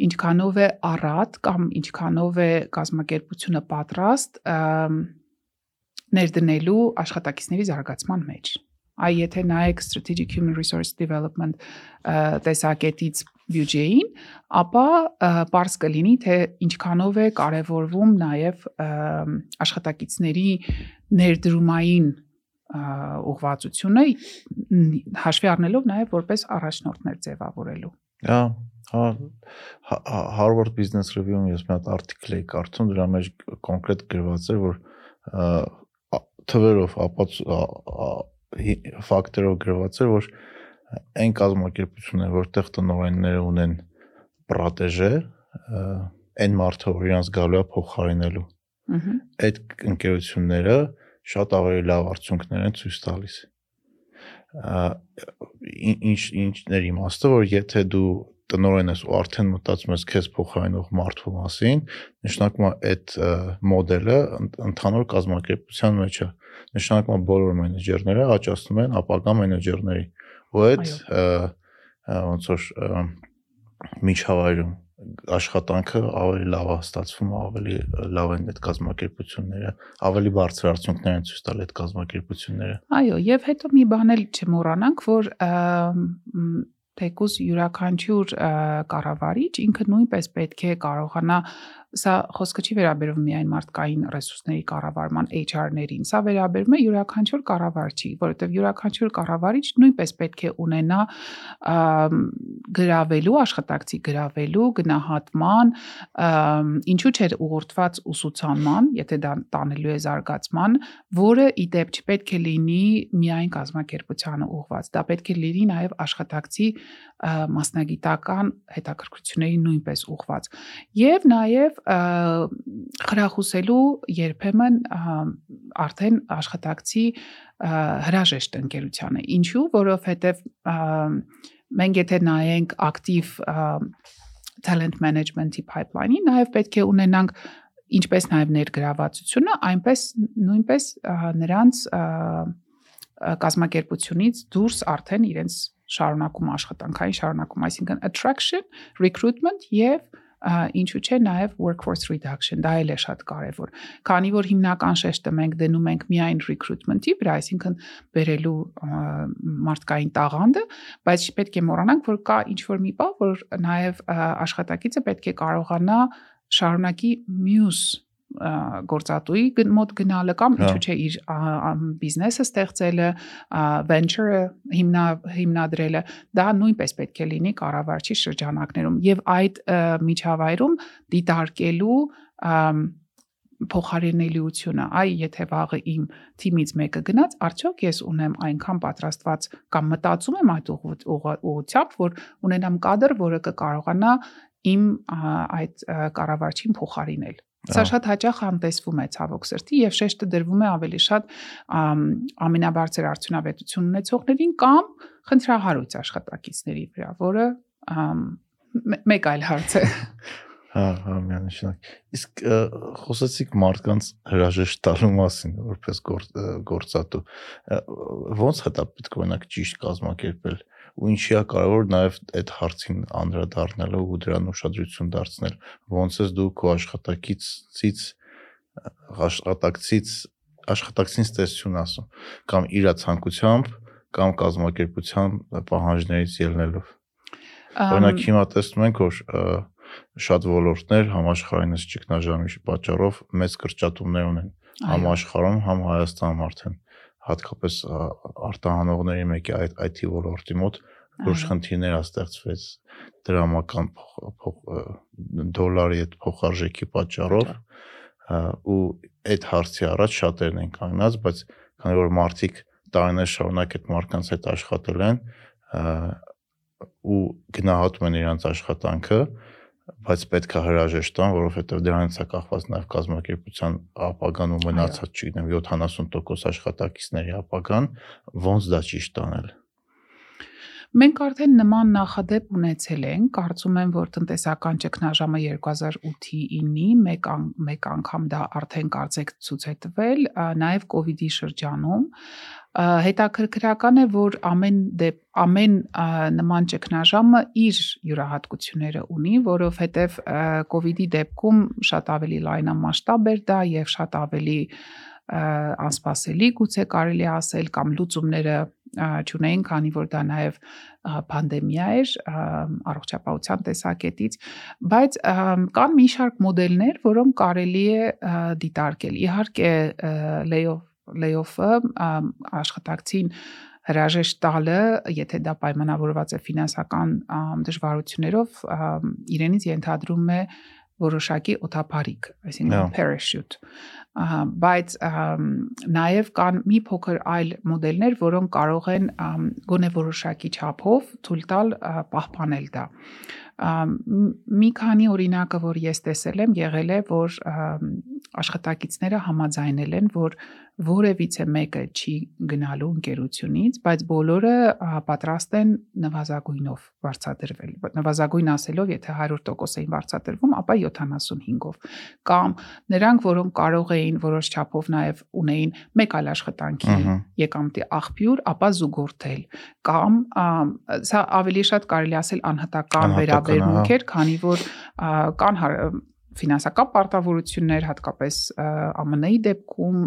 ինչքանով է առատ կամ ինչքանով է կազմակերպությունը պատրաստ ներդնելու աշխատակիցների զարգացման մեջ։ Այ եթե նայեք strategic human resource development տեսակետից բյուջեին, ապա པարզ կլինի, թե ինչքանով է կարևորվում նաև աշխատակիցների ներդրումային ուղղվածությունը հաշվի առնելով նաև որպես առաջնորդներ ձևավորելու։ Հա, հա Harvard Business Review-ում ես մի հատ article էի կարդում, դրա մեջ կոնկրետ գրված էր, որ թվերով ապաց ֆակտորով գրված էր, որ այն կազմակերպությունները, որտեղ տնօրենները ունեն պրոտեժե, այն մարդը, որ իրանց գալու է փոխարինելու։ Ահա։ Այդ ընկերությունները շատ ավելի լավ արդյունքներ են ցույց տալիս։ Ինչ ինչներ իմաստը, որ եթե դու տնորեն ես ու արդեն մտածում ես քեզ փոխարինող մարդու մասին, նշանակում է այդ մոդելը ընդհանուր կազմակերպության մեջ է։ Նշանակում է բոլոր մենեջերները աճացնում են ապագա մենեջերների։ Ու այդ ոնց որ միջավայրում աշխատանքը ավելի լավ է ստացվում, ավելի լավ են այդ կազմակերպությունները, ավելի բարձր արդյունքներ են ցույց տալ այդ կազմակերպությունները։ Այո, եւ հետո մի բան էլ չմոռանանք, որ թեկուզ յուրաքանչյուր կառավարիչ ինքը նույնպես պետք է կարողանա Սա խոսքը չի վերաբերվում միայն մարդկային ռեսուրսների կառավարման HR-ներին, սա վերաբերում է յուրաքանչյուր կառավարչի, որովհետև յուրաքանչյուր կառավարիչ նույնպես պետք է ունենա գրավելու, աշխատակցի գրավելու, գնահատման, ինչու՞ չէ ուղղորդված ուսուցանման, եթե դա տանելու է զարգացման, որը ի դեպ չպետք է լինի միայն կազմակերպությանը ուղղված, դա պետք է լինի նաև աշխատակցի մասնագիտական հետաքրքրությունների նույնպես ուղղված։ Եվ նաև խրախուսելու երբեմն արդեն աշխատակցի հրաժեշտ ընկերությանը։ Ինչու, որովհետև մենք եթե նայենք ակտիվ talent management-ի pipeline-ի, նաև պետք է ունենանք ինչպես նաև ներգրավվածությունը, այնպես նույնպես նրանց կազմակերպությունից դուրս արդեն իրենց շարունակում աշխատանքային շարունակում, այսինքն attraction, recruitment եւ ինչու՞ չէ նաև workforce reduction, դա էլ է շատ կարևոր։ Քանի որ հիմնական շեշտը մենք դնում ենք միայն recruitment-ի վրա, այսինքն բերելու մարդկային տաղանդը, բայց պետք է մոռանանք, որ կա ինչ որ մի բան, որ նաև աշխատակիցը պետք է կարողանա շարունակի մյուս գործատուի մոտ գնալը կամ հա։ ինչու՞ չէ իր բիզնեսը ստեղծելը, venture-ը հիմնա հիմնադրելը, դա նույնպես պետք է լինի կառավարչի շրջանակներում եւ այդ միջավայրում դիտարկելու փոխարինելիությունը այ եթե վաղը իմ թիմից մեկը գնաց արդյոք ես ունեմ այնքան պատրաստված կամ մտածում եմ այդ ուղղությամբ որ ունենամ կադր որը կկարողանա իմ այդ կառավարչին փոխարինել Սա շատ հաճախ անտեսվում է ցավոք սրտի եւ շեշտը դրվում է ավելի շատ ամենաբարձր արդյունավետություն ունեցողներին կամ խնդրահարույց աշխատակիցների վրա, որը մեկ այլ հարց է։ Հա, հա, միանշանակ։ Իսկ խոսեցիք մարդկանց հրաժեշտ տալու մասին, որպես գործատու։ Ոնց հետա պետք է օրինակ ճիշտ կազմակերպել ու ինչի է կարևոր նաև այդ հարցին անդրադառնալը ու դրան ուշադրություն դարձնել ոնց ես դու քո աշխատակիցից աշխատակցից աշխատակցին տեսություն ասում կամ իր ցանկությամբ կամ կազմակերպության պահանջներից ելնելով օրինակ հիմա տեսնում ենք որ շատ ոլորտներ համաշխարհայինս ճգնաժամի պատճառով մեծ կրճատումներ ունեն համաշխարհում համ Հայաստանում արդեն հատկապես արտահանողների մեկի այդ IT ոլորտի մոտ լուրջ խնդիրներ ա ստեղծվեց դրամական դոլարի այդ փոխարժեքի պատճառով ու այդ հարցի առաջ շատերն են կանգնած, բայց քանի որ մարդիկ տարիներ շարունակ այդ մարդկանց հետ աշխատել են ու գնահատում են իրենց աշխատանքը, բայց պետք է հրաժեշտ տան, որովհետև դրանից է կախված նաև կազմակերպության ապագան ու մնացած, չգիտեմ, 70% աշխատակիցների ապագան, ոնց դա ճիշտ տանել։ Մենք արդեն նման նախադեպ ունեցել ենք, կարծում եմ, որ տնտեսական ճգնաժամը 2008-ի 9-ի մեկ ան, մեկ անգամ դա արդեն կարծեք ցույց է տվել, նաև կ ូវ իդի շրջանում հետաքրքրական է, որ ամեն դեպ ամեն նման ճգնաժամը իր յուրահատկությունները ունի, որովհետև իդի դեպքում շատ ավելի լայնամասշտաբ էր դա եւ շատ ավելի անսպասելի գուցե կարելի ասել կամ լուծումները չունեին, քանի որ դա նաև պանդեմիա էր առողջապահության տեսակետից, բայց կան մի շարք մոդելներ, որոնք կարելի է դիտարկել։ Իհարկե layoff layoff-ը աշխատակցին հրաժեշտ տալը, եթե դա պայմանավորված է ֆինանսական դժվարություններով, իրենից ենթադրում է որոշակի օթափարիկ, այսինքն parachute բայց նաև կան մի փոքր այլ մոդելներ, որոնք կարող են գոնե որոշակի չափով թույլ տալ պահպանել դա մի քանի օրինակը, որ ես տեսել եմ, եղել է, որ աշխատակիցները համաձայնել են, որ որևիցե մեկը չի գնալու ընկերությունից, բայց բոլորը պատրաստ են նվազագույնով վարձատրվել։ Նվազագույն ասելով, եթե 100% էին վարձատրվում, ապա 75-ով։ Կամ նրանք, որոնք կարող էին որոշ չափով նաև ունեին մեկ այլ աշխատանքի եկամտի աղբյուր, ապա զուգորդել։ Կամ սա ավելի շատ կարելի ասել անհատական վերաբերմունք էր, քանի որ կան ֆինանսական պարտավորություններ, հատկապես ԱՄՆ-ի դեպքում,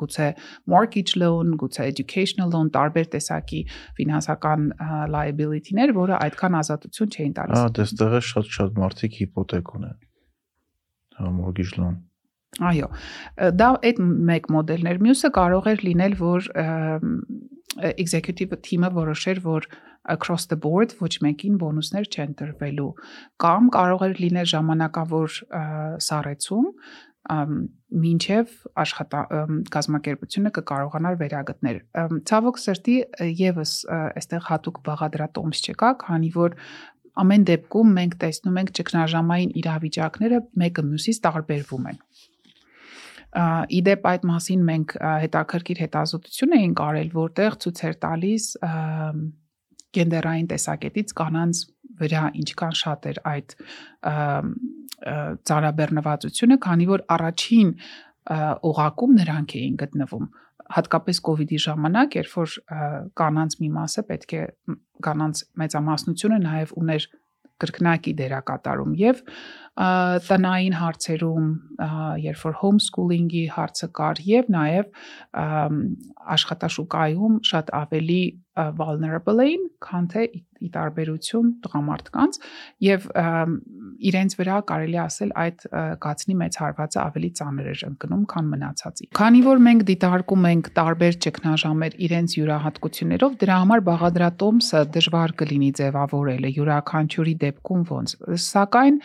գուցե mortgage loan, գուցե educational loan, տարբեր տեսակի ֆինանսական liability-ներ, որը այդքան ազատություն չէին տալիս։ Հա, դեստեղ է շատ-շատ մարդիկ հիպոթեք ունեն։ Հա, mortgage loan։ Այո, դա այդ մեկ մոդելներ։ Մյուսը կարող էր լինել, որ executive team-ը որոշեր, որ across the board ոչ մեկին բոնուսներ չեն տրվելու կամ կարող էր լինել ժամանակավոր սառեցում մինչև աշխատա կազմակերպությունը կկարողանար վերագտնել։ Ցավոք սրտի եւս այստեղ հատուկ բաղադրատոմս չկա, քանի որ ամեն դեպքում մենք տեսնում ենք ճգնաժամային իրավիճակները մեկը մյուսից տարբերվում են իդեպ այդ մասին մենք հետաքրքիր հետազոտություն էինք արել, որտեղ ցույց էր տալիս գենդերային տեսակետից կանանց վրա ինչքան շատ էր այդ ծարաբեռնվածությունը, քանի որ առաջին օղակում նրանք էին գտնվում հատկապես կ ូវ իդի ժամանակ, երբ որ կանանց մի մասը պետք է կանանց մեծամասնությունը նաև ուներ կրկնակի դերակատարում եւ տնային հարցերում, երբ որ homeschooling-ի հարցը կար եւ նաեւ աշխատաշուկայում շատ ավելի vulnerable էին, քան թե ի տարբերություն տղամարդկանց եւ իրենց վրա կարելի ասել այդ գացնի մեծ հարվածը ավելի ծանր էր ընկնում, քան մնացածի։ Քանի որ մենք դիտարկում ենք տարբեր ճգնաժամեր իրենց յուրահատկություններով, դրա համար բաղադրատոմսը դժվար կլինի ձևավորելը յուրաքանչյուրի դեպքում ոնց։ Սակայն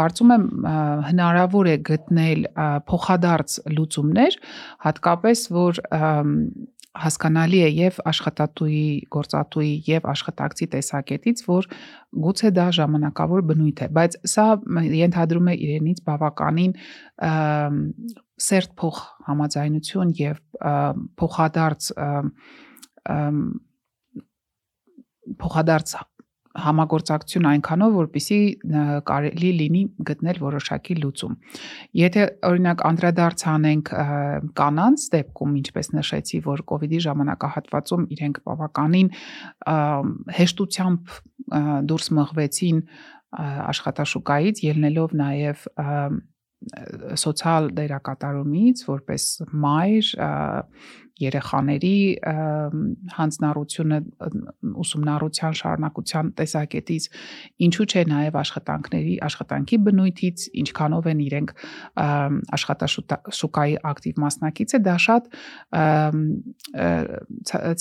կարծում եմ հնարավոր է գտնել փոխադարձ լուծումներ, հատկապես որ հասկանալի է եւ աշխատատուի, գործատուի եւ աշխատակցի տեսակետից, որ գուցե դա ժամանակավոր բնույթ է, բայց սա ենթադրում է իրենից բավականին սերտ փոխ համաձայնություն եւ փոխադարձ փոխադարձ համագործակցություն այնքանով, որպիսի կարելի լինի գտնել որոշակի լուծում։ Եթե օրինակ անդրադարձ անենք կանանց դեպքում, ինչպես նշեցի, որ կ ូវ իդի ժամանակահատվածում իրենք բավականին հեշտությամբ դուրս մղվեցին աշխատաշուկայից, ելնելով նաև սոցիալ դերակատարումից որպես մայր երեխաների հանձնառությունը ուսումնառության շարունակության տեսակետից ինչու՞ չէ նաև աշխատանքների աշխատանքի բնույթից ինչքանով են իրենք աշխատաշուկայի ակտիվ մասնակից է դա շատ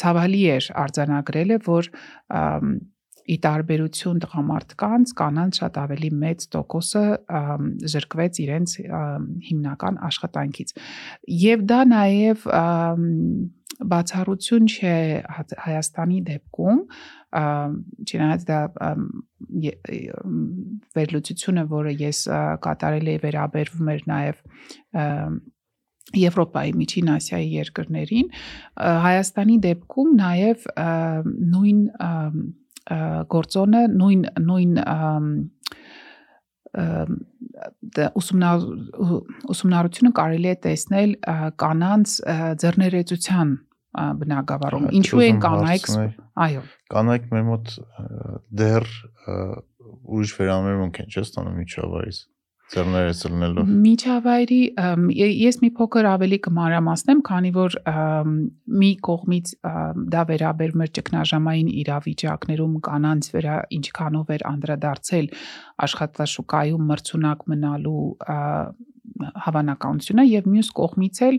ցավալի էր արձանագրելը որ ի տարբերություն տղամարդկանց կանանց շատ ավելի մեծ տոկոսը զրկվեց իրենց հիմնական աշխատանքից եւ դա նաեւ բացառություն չէ Հայաստանի դեպքում չնայած դա վերլուծությունը, որը ես կատարել էի վերաբերվում էր նաև Եվրոպայի, Միջին Ասիայի երկրներին, Հայաստանի դեպքում նաև նույն գործոնը նույն նույն ուսումնառությունը կարելի է տեսնել կանանց ձեռներեցության բնակավարում։ Ինչու են կանայք այո կանայք մեր մոտ դեռ ուրիշ վերամերմունք են չէ՞ ստանում միջավայրից ձեռներս լնելով։ Միջավայրի ես մի փոքր ավելի կմանրամասնեմ, քանի որ մի կողմից դա վերաբերում էր ճգնաժամային իրավիճակներում կանանց վրա ինչքանով էր անդրադարձել աշխատաշուկայում մրցունակ մնալու հավանականությունը եւ մյուս կողմից էլ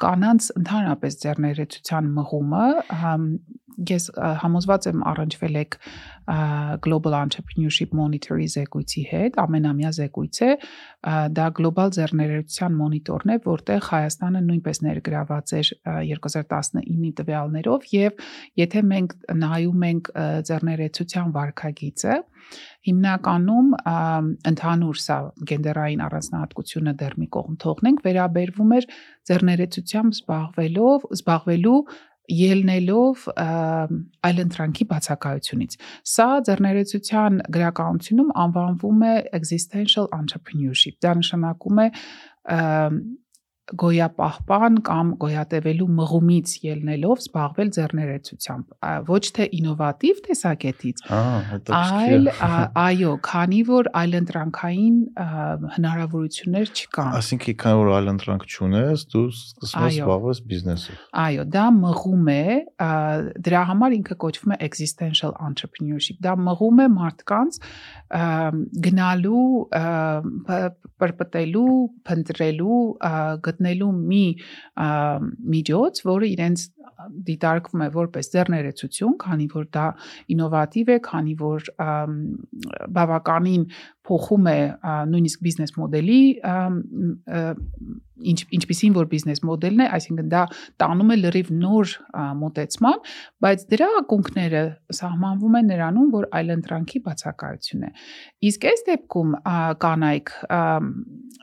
կանանց ընդհանրապես ձեռներեցության մղումը ես համոզված եմ առնչվել եք Global Entrepreneurship Monitoring զեկույցի հետ, ամենամյա զեկույց է, դա գլոբալ ձեռներեցության մոնիտորն է, որտեղ Հայաստանը նույնպես ներգրաված էր ա, 2019-ի տվյալներով եւ եթե մենք նայում ենք ձեռներեցության վարկագիծը, հիմնականում ընդհանուր սա գենդերային առանձնահատկությունը դեռ մի կողմ թողնենք, վերաբերվում էր ձեռներեցությամբ զբաղվելով, զբաղվելու ելնելով այլընտրանքի բացակայությունից։ Սա ձեռներեցության գրականությունում անվանվում է existential entrepreneurship։ Դա նշանակում է գոյապահպան կամ գոյատևելու մղումից ելնելով զբաղվել ձեռներեցությամբ ոչ թե ինովատիվ տեսակետից այլ այո քանի որ այլընտրանքային հնարավորություններ չկան Այսինքն, քանի որ այլ ընտրանք չունես, դու սկսում ես զբաղվել բիզնեսով։ Այո, դա մղում է, դրա համար ինքը կոչվում է existential entrepreneurship։ Դա մղում է մարդկանց գնալու, պրպտելու, փնտրելու, գտնելու մի միջոց, որը իրենց դիտարկվում է որպես ձեռներեցություն, քանի որ դա ինովատիվ է, քանի որ բավականին փոխում է ա, նույնիսկ բիզնես մոդելի ամ, ը, ինչ ինչպիսին որ բիզնես մոդելն է, այսինքն դա տանում է լրիվ նոր ա, մոտեցման, բայց դրա ակունքները սահմանվում են նրանում, որ այլընտրանքի բացակայություն է։ Իսկ այս դեպքում ա, կանայք ամ,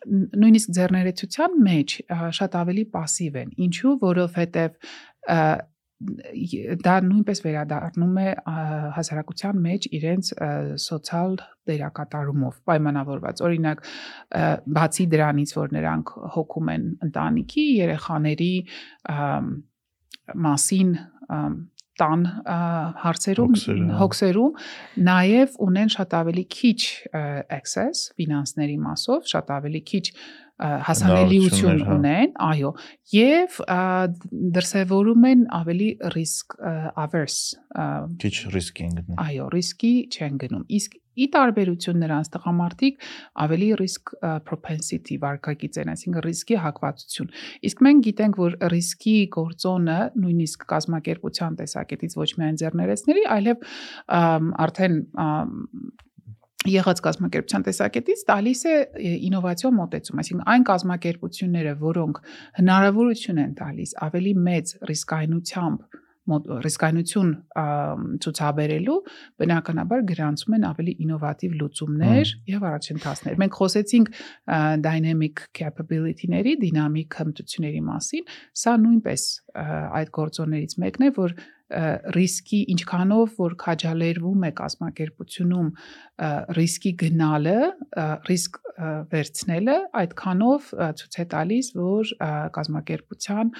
ն- նույնիսկ ձեռներեցության մեջ ա, շատ ավելի пассив են։ Ինչու, որովհետև ա, й- դա նույնպես վերադառնում է հասարակության մեջ իրենց սոցիալ դերակատարումով պայմանավորված օրինակ բացի դրանից որ նրանք հոգում են ընտանիքի երեխաների մասին տան հարցերում հա։ հոգսերում նաև ունեն շատ ավելի քիչ access ֆինանսների մասով, շատ ավելի քիչ հասանելիություն հա։ ունեն, այո, եւ ա, դրսևորում են ավելի risk averse Քիչ ռիսկ են գտնում։ այո, ռիսկի չեն գնում։ Իսկ ի տարբերություն նրանց տղամարդիկ ավելի risk propensity վարկագիծ են, այսինքն ռիսկի հակվածություն։ Իսկ մենք գիտենք, որ ռիսկի գործոնը նույնիսկ կազմակերպության տեսակետից ոչ միայն ձեռներեցների, այլև արդեն եղած կազմակերպության տեսակետից տալիս է ինովացիոն մոտեցում, այսինքն այն կազմակերպությունները, որոնք հնարավորություն են տալիս ավելի մեծ ռիսկայնությամբ ռիսկայնություն ցուցաբերելու բնականաբար գրանցում են ավելի ինովատիվ լուծումներ եւ առաջընթացներ։ Մենք խոսեցինք dynamic capability-ների, դինամիկ հմտությունների մասին, սա նույնպես այդ գործոններից մեկն է, որ ռիսկի ինչքանով որ քաջալերվում է կազմակերպությունում ռիսկի գնալը, ռիսկ վերցնելը, այդքանով ցույց է տալիս, որ կազմակերպության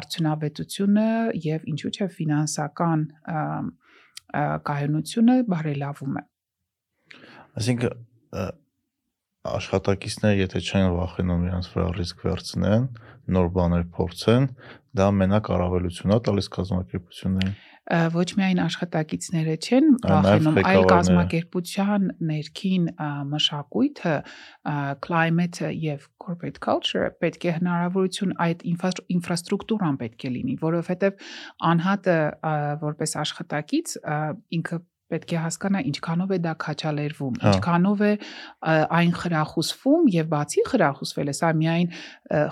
արդյունավետությունը եւ ինչու՞ չէ ֆինանսական կայունությունը բարելավում է։ Այսինքն աշխատակիցները եթե չեն վախենում իրենց վրա ռիսկ վերցնեն, նոր բաներ փորձեն, դա մենակ առավելություն է տալիս կազմակերպություններին։ ոչ միայն աշխատակիցները չեն վախենում, այլ կազմակերպության ներքին մշակույթը, climate-ը եւ corporate culture պետք է հնարավորություն այդ ինֆրա- ինֆրաստրուկտուրան պետք է լինի, որովհետեւ անհատը որպես աշխատակից ինքը պետք է հասկանա ինչքանով է դա քաչալերվում, Հա։ ինչքանով է այն խրախուսվում եւ բացի խրախուսվելը, սա միայն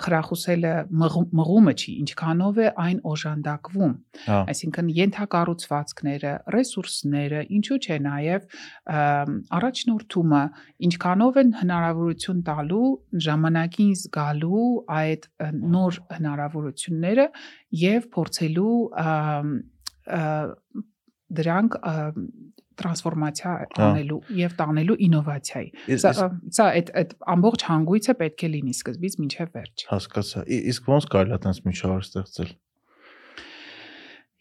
խրախուսելը մղու- մղումը չի, ինչքանով է այն օժանդակվում։ Հա, Այսինքն ենթակառուցվածքները, ռեսուրսները, ինչու՞ չէ ըմ, առաջնորդումը, ինչքանով են հնարավորություն տալու ժամանակին զգալու այդ նոր հնարավորությունները եւ փորձելու դրանք տրանսֆորմացիա անելու եւ տանելու ինովացիայի։ Սա սա այդ այդ ամբողջ հանգույցը պետք է լինի սկզբից մինչև վերջ։ հասկացա։ Իսկ ոնց կարելի է այդպես միջավայր ստեղծել։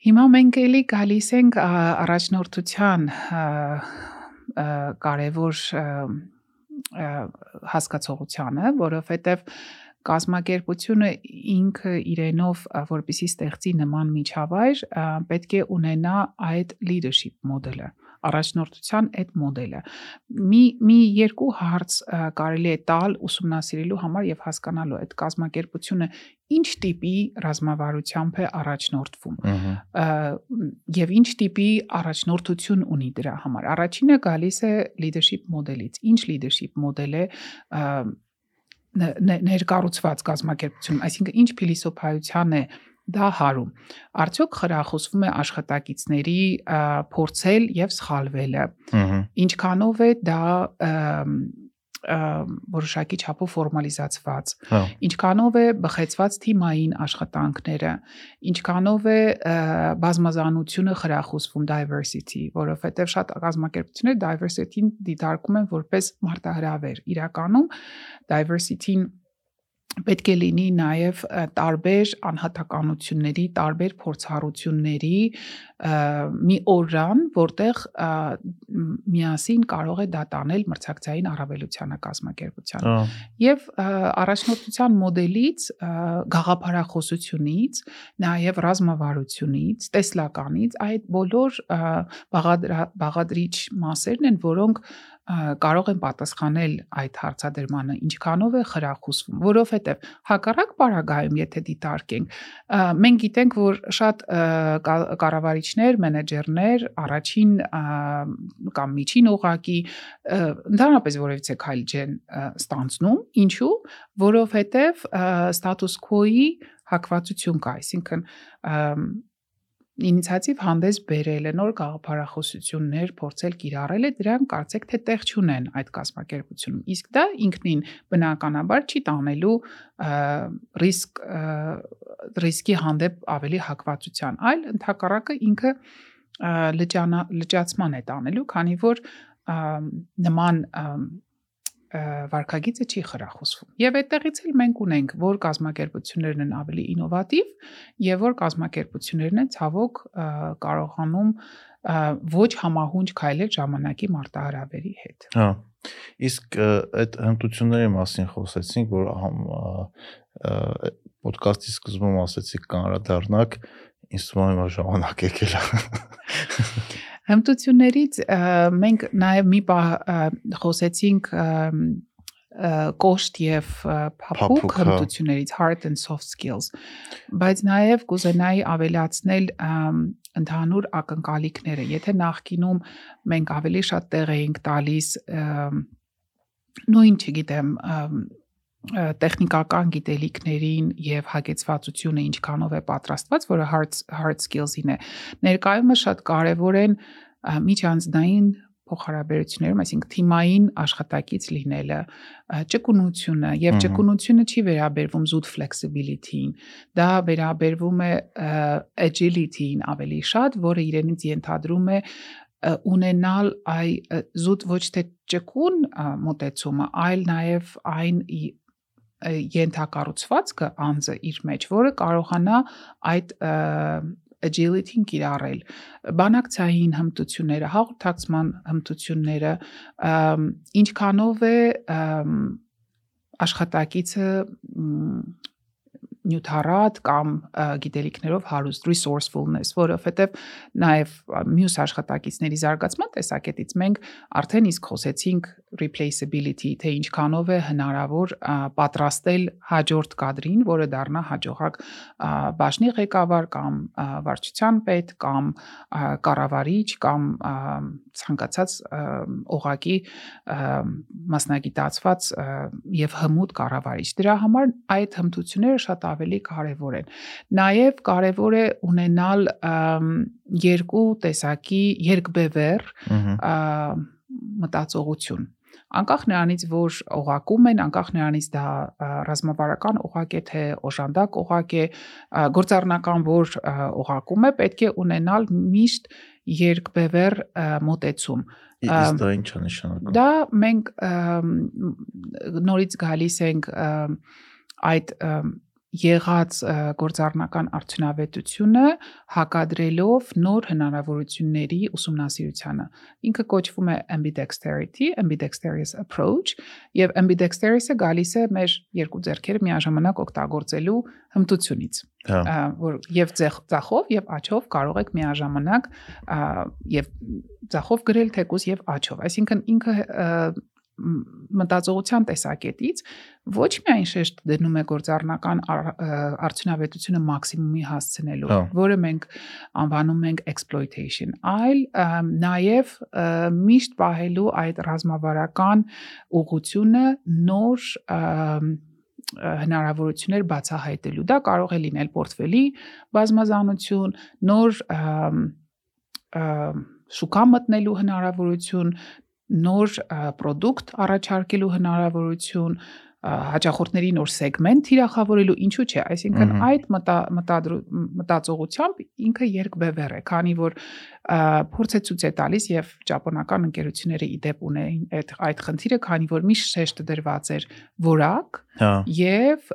Հիմա մենք էլի գալիս ենք առաջնորդության կարևոր հասկացողությանը, որովհետև կազմակերպությունը ինքը իրենով ա, որպեսի ստեղծի նման միջավայր, պետք է ունենա այդ leadership մոդելը առաջնորդության այդ մոդելը մի մի երկու հարց կարելի է տալ ուսումնասիրելու համար եւ հասկանալու այդ կազմակերպությունը ինչ տիպի ռազմավարությամբ է առաջնորդվում եւ ինչ տիպի առաջնորդություն ունի դրա համար։ Առաջինը գալիս է leadership մոդելից։ Ինչ leadership մոդել է ներկառուցված կազմակերպություն, այսինքն ինչ փիլիսոփայության է դա հարում։ Արդյոք խրախուսվում է աշխատակիցների փորձել եւ սխալվելը։ Ինչքանով է դա ըմ, որոշակի չափով ֆորմալիզացված Հա։ ինչքանով է բխեցված թիմային աշխատանքները, ինչքանով է բազմազանությունը խրախուսվում diversity, որովհետև շատ կազմակերպություններ diversity-ին դիտարկում են որպես մարտահրավեր։ Իրականում diversity-ին պետք է լինի նաև տարբեր անհատականությունների, տարբեր փորձառությունների մի օրրան, որտեղ միասին կարող է դա տանել մրցակցային առավելությանը կազմակերպության։ Ահա։ Եւ ը, առաջնորդության մոդելից, գաղափարախոսությունից, նաեւ ռազմավարությունից, տեսլականից այդ բոլոր բաղադրիչ մասերն են, որոնք կարող են պատասխանել այդ հարցադրմանը, ինչքանով է խրախուսվում, որովհետև հակառակ պարագայում, եթե դիտարկենք, մենք գիտենք, որ շատ կառավարիչներ, մենեջերներ առաջին կամ միջին ուղակի ը, ընդհանրապես որևիցե քայլ չեն ստանցնում, ինչու, որովհետև ստատուս քոյի հակվածություն կա, այսինքն ինիցիատիվ հանդես բերել է նոր գաղափարախոսություններ, փորձել կիրառել է, դրանք կարծեք թե տեղ չունեն այդ կազմակերպությունում։ Իսկ դա ինքնին բնականաբար չի տանելու ռիսկ ռիսկի հանդեպ ավելի հակվածության, այլ ընդհակառակը ինքը լճանա լճացման է տանելու, քանի որ նման վարկագիծը չի խրախուսվում։ Եվ այդտեղից էլ մենք ունենք, որ կազմակերպություններն են ավելի ինովատիվ եւ որ կազմակերպություններն են ցավոք կարողանում ոչ համահունչ քայլել ժամանակի մարտահրավերի հետ։ Հա։ Իսկ այդ հմտությունների մասին խոսեցինք, որ ոդկասթի սկզբում ասեցիք կանրադառնաք, ինձ թվում է ժամանակ եկել է։ Հմտություններից մենք նաև մի բա խոսեցինք կոշտ եւ փափուկ հա։ հմտություններից hard and soft skills բայց նաև կուզենայի ավելացնել ընդհանուր ակնկալիքները եթե նախկինում մենք ավելի շատ տեղ էինք տալիս նույն չգիտեմ տեխնիկական գիտելիքներին եւ հագեցվածությունը ինչքանով է պատրաստված, որը hard hard skills-ին է։ Ներկայումս շատ կարեւոր են միջանձնային փոխհարաբերություններում, այսինքն թիմային աշխատակից լինելը, ճկունությունը եւ ճկունությունը չի վերաբերվում զուտ flexibility-ին։ Դա վերաբերվում է agility-ին ավելի շատ, որը իրենից ենթադրում է ունենալ այ զուտ ոչ թե ճկուն մոտեցումը, այլ նաև այն ենթակառուցվածքը անձը իր մեջ, որը կարողանա այդ ը, agility-ին կիրառել բանակցային հմտությունները, հաղորդակցման հմտությունները, ինչքանով է աշխատակիցը մ, նյութարատ կամ գիտելիքներով հարուստ resourcefulness, որովհետև նաև մյուս աշխատակիցների զարգացման տեսակետից մենք արդեն իսկ խոսեցինք replaceability, թե ինչքանով է հնարավոր պատրաստել հաջորդ կադրին, որը դառնա հաջողակ բաժնի ղեկավար կամ վարչության պետ կամ կառավարիչ կամ ցանկացած օղակի մասնագիտացված եւ հմուտ կառավարիչ։ Դրա համար այդ հմտությունները շատ ավելի կարեւոր են։ Նաեւ կարեւոր է ունենալ երկու տեսակի երկբևեռ մտածողություն անկախ նրանից որ օղակում են անկախ նրանից դա ռազմավարական օղակ է թե օժանդակ օղակ է գործառնական որ օղակում է պետք է ունենալ միշտ երկբևեռ մոտեցում Իսկ դա ինչ է նշանակում։ դա մենք նորից գալիս ենք այդ եղած գործառնական արդյունավետությունը հակադրելով նոր հնարավորությունների ուսումնասիրությանը։ Ինքը կոչվում է ambidexterity, ambidextrous approach, եւ ambidextrous-ը գալիս է մեր երկու ձեռքերը միաժամանակ օգտագործելու հմտությունից Հա։ որ եւ ձախով եւ աչով կարող եք միաժամանակ եւ ձախով գրել թեկուս եւ աչով այսինքն ինքը մտածողության տեսակետից ոչ միայն շեշտ դնում է գործառնական արդյունավետությունը մաքսիմումի հասցնելու, Հա։ որը մենք անվանում ենք exploitation, այլ նաև միշտ պահելու այդ ռազմավարական ուղությունը նոր հնարավորություններ բացահայտելու։ Դա կարող է լինել պորտֆելի բազմազանություն, նոր շուկա մտնելու հնարավորություն, նոր product առաջարկելու հնարավորություն, հաճախորդների նոր սեգմենտ թիրախավորելու, ինչու՞ չէ, այսինքն այդ մտա, մտածողությամբ ինքը երկբևեռ է, քանի որ ը, փորձ է ցույց է տալիս եւ ճապոնական ընկերությունները իդեպ ունեին այդ այդ խնդիրը, քանի որ միշտ շեշտը դրված էր որակ Հա, եւ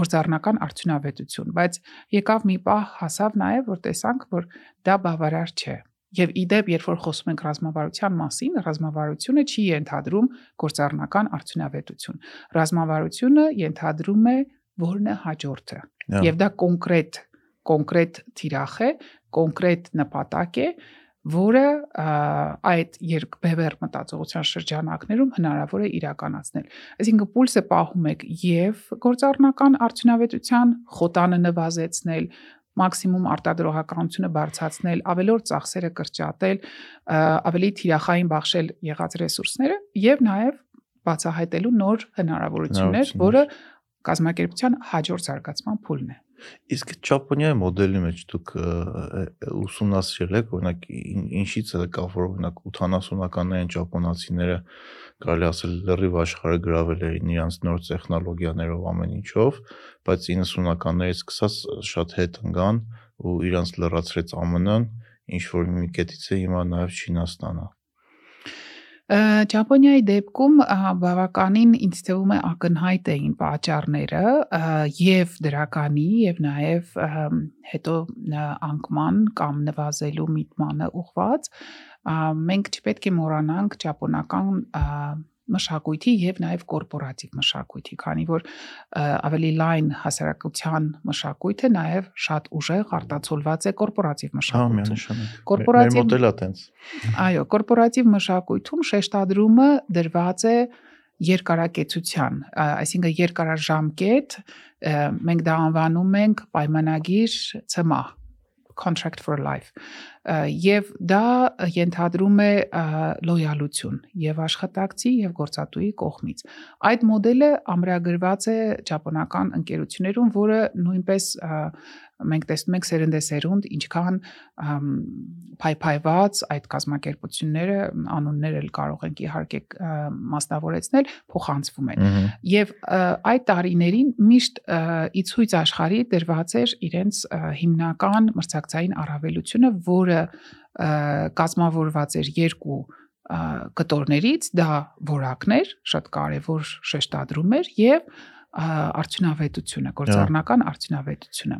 գործառնական արդյունավետություն, բայց եկավ մի պահ հասավ նաեւ որ տեսանք, որ դա բավարար չէ։ Եվ իդեպ, երբ որ խոսում ենք ռազմավարության մասին, ռազմավարությունը չի ենթադրում գործառնական արդյունավետություն։ Ռազմավարությունը ենթադրում է որն է հաջորդը։ հա, Եվ դա կոնկրետ կոնկրետ թիրախ է, կոնկրետ նպատակ է, որը այդ երկբևեռ մտածողության շրջանակներում հնարավոր է իրականացնել։ Այսինքն պուլսը պահում եք եւ գործառնական արդյունավետության խոտանը նվազեցնել, մաքսիմում արտադրողականությունը բարձրացնել, ավելորդ ծախսերը կրճատել, ավելի թիրախային բաշխել եղած ռեսուրսները եւ նաեւ բացահայտելու նոր Հնարավորություններ։ որը կազմակերպության հաջորդ զարգացման փուլն է։ Իսկ Ճապոնիայի մոդելի մեջ դուք ուսումնասիրել եք, օրինակ ին- ինչից է կա, որ օրինակ 80-ականներին ճապոնացիները կարելի ասել լրիվ աշխարհը գրավել էին իրանց նոր տեխնոլոգիաներով ամեն ինչով, բայց 90-ականներից սկսած շատ հետ ընկան ու իրանց լրացրեց ԱՄՆ-ն, ինչ որ մի կետից է հիմա նաև Չինաստանը։ Ճապոնիայի դեպքում բավականին ինձ թվում է ակնհայտ էին պատճառները եւ դրականի եւ նաեւ հետո անկման կամ նվազելու միտմանը ուղված մենք չպետք է մոռանանք ճապոնական մշակույթի եւ նաեւ կորպորատիվ մշակույթի, քանի որ ավելի լայն հասարակության մշակույթը նաեւ շատ ուժեղ արտացոլված է կորպորատիվ մշակույթում։ միանշանակ։ Կորպորատիվ- Մեր մոդելը տենց։ Այո, կորպորատիվ մշակույթում շեշտադրումը դրված է երկարակեցության, այսինքն երկարաժամկետ, մենք դա անվանում ենք պայմանագիր ՑՄԱ contract for life եւ դա ենթադրում է լոյալություն եւ աշխատակցի եւ գործատուի կողմից այդ մոդելը ամրագրված է ճապոնական ընկերություններում որը նույնպես մենք տեսնում ենք սերնդեսերունդ ինչքան փայփայված այդ կազմակերպությունները անուններ էլ կարող ենք իհարկե մասնավորեցնել փոխանցվում են ը, այդ տարիներին միշտ ի ցույց աշխարհի դրված էր իրենց հիմնական մրցակցային առավելությունը, որը կազմավորված էր երկու կտորներից, դա որակներ, շատ կարևոր շեշտադրում էր եւ ը, արդյունավետությունը, գործառնական արդյունավետությունը։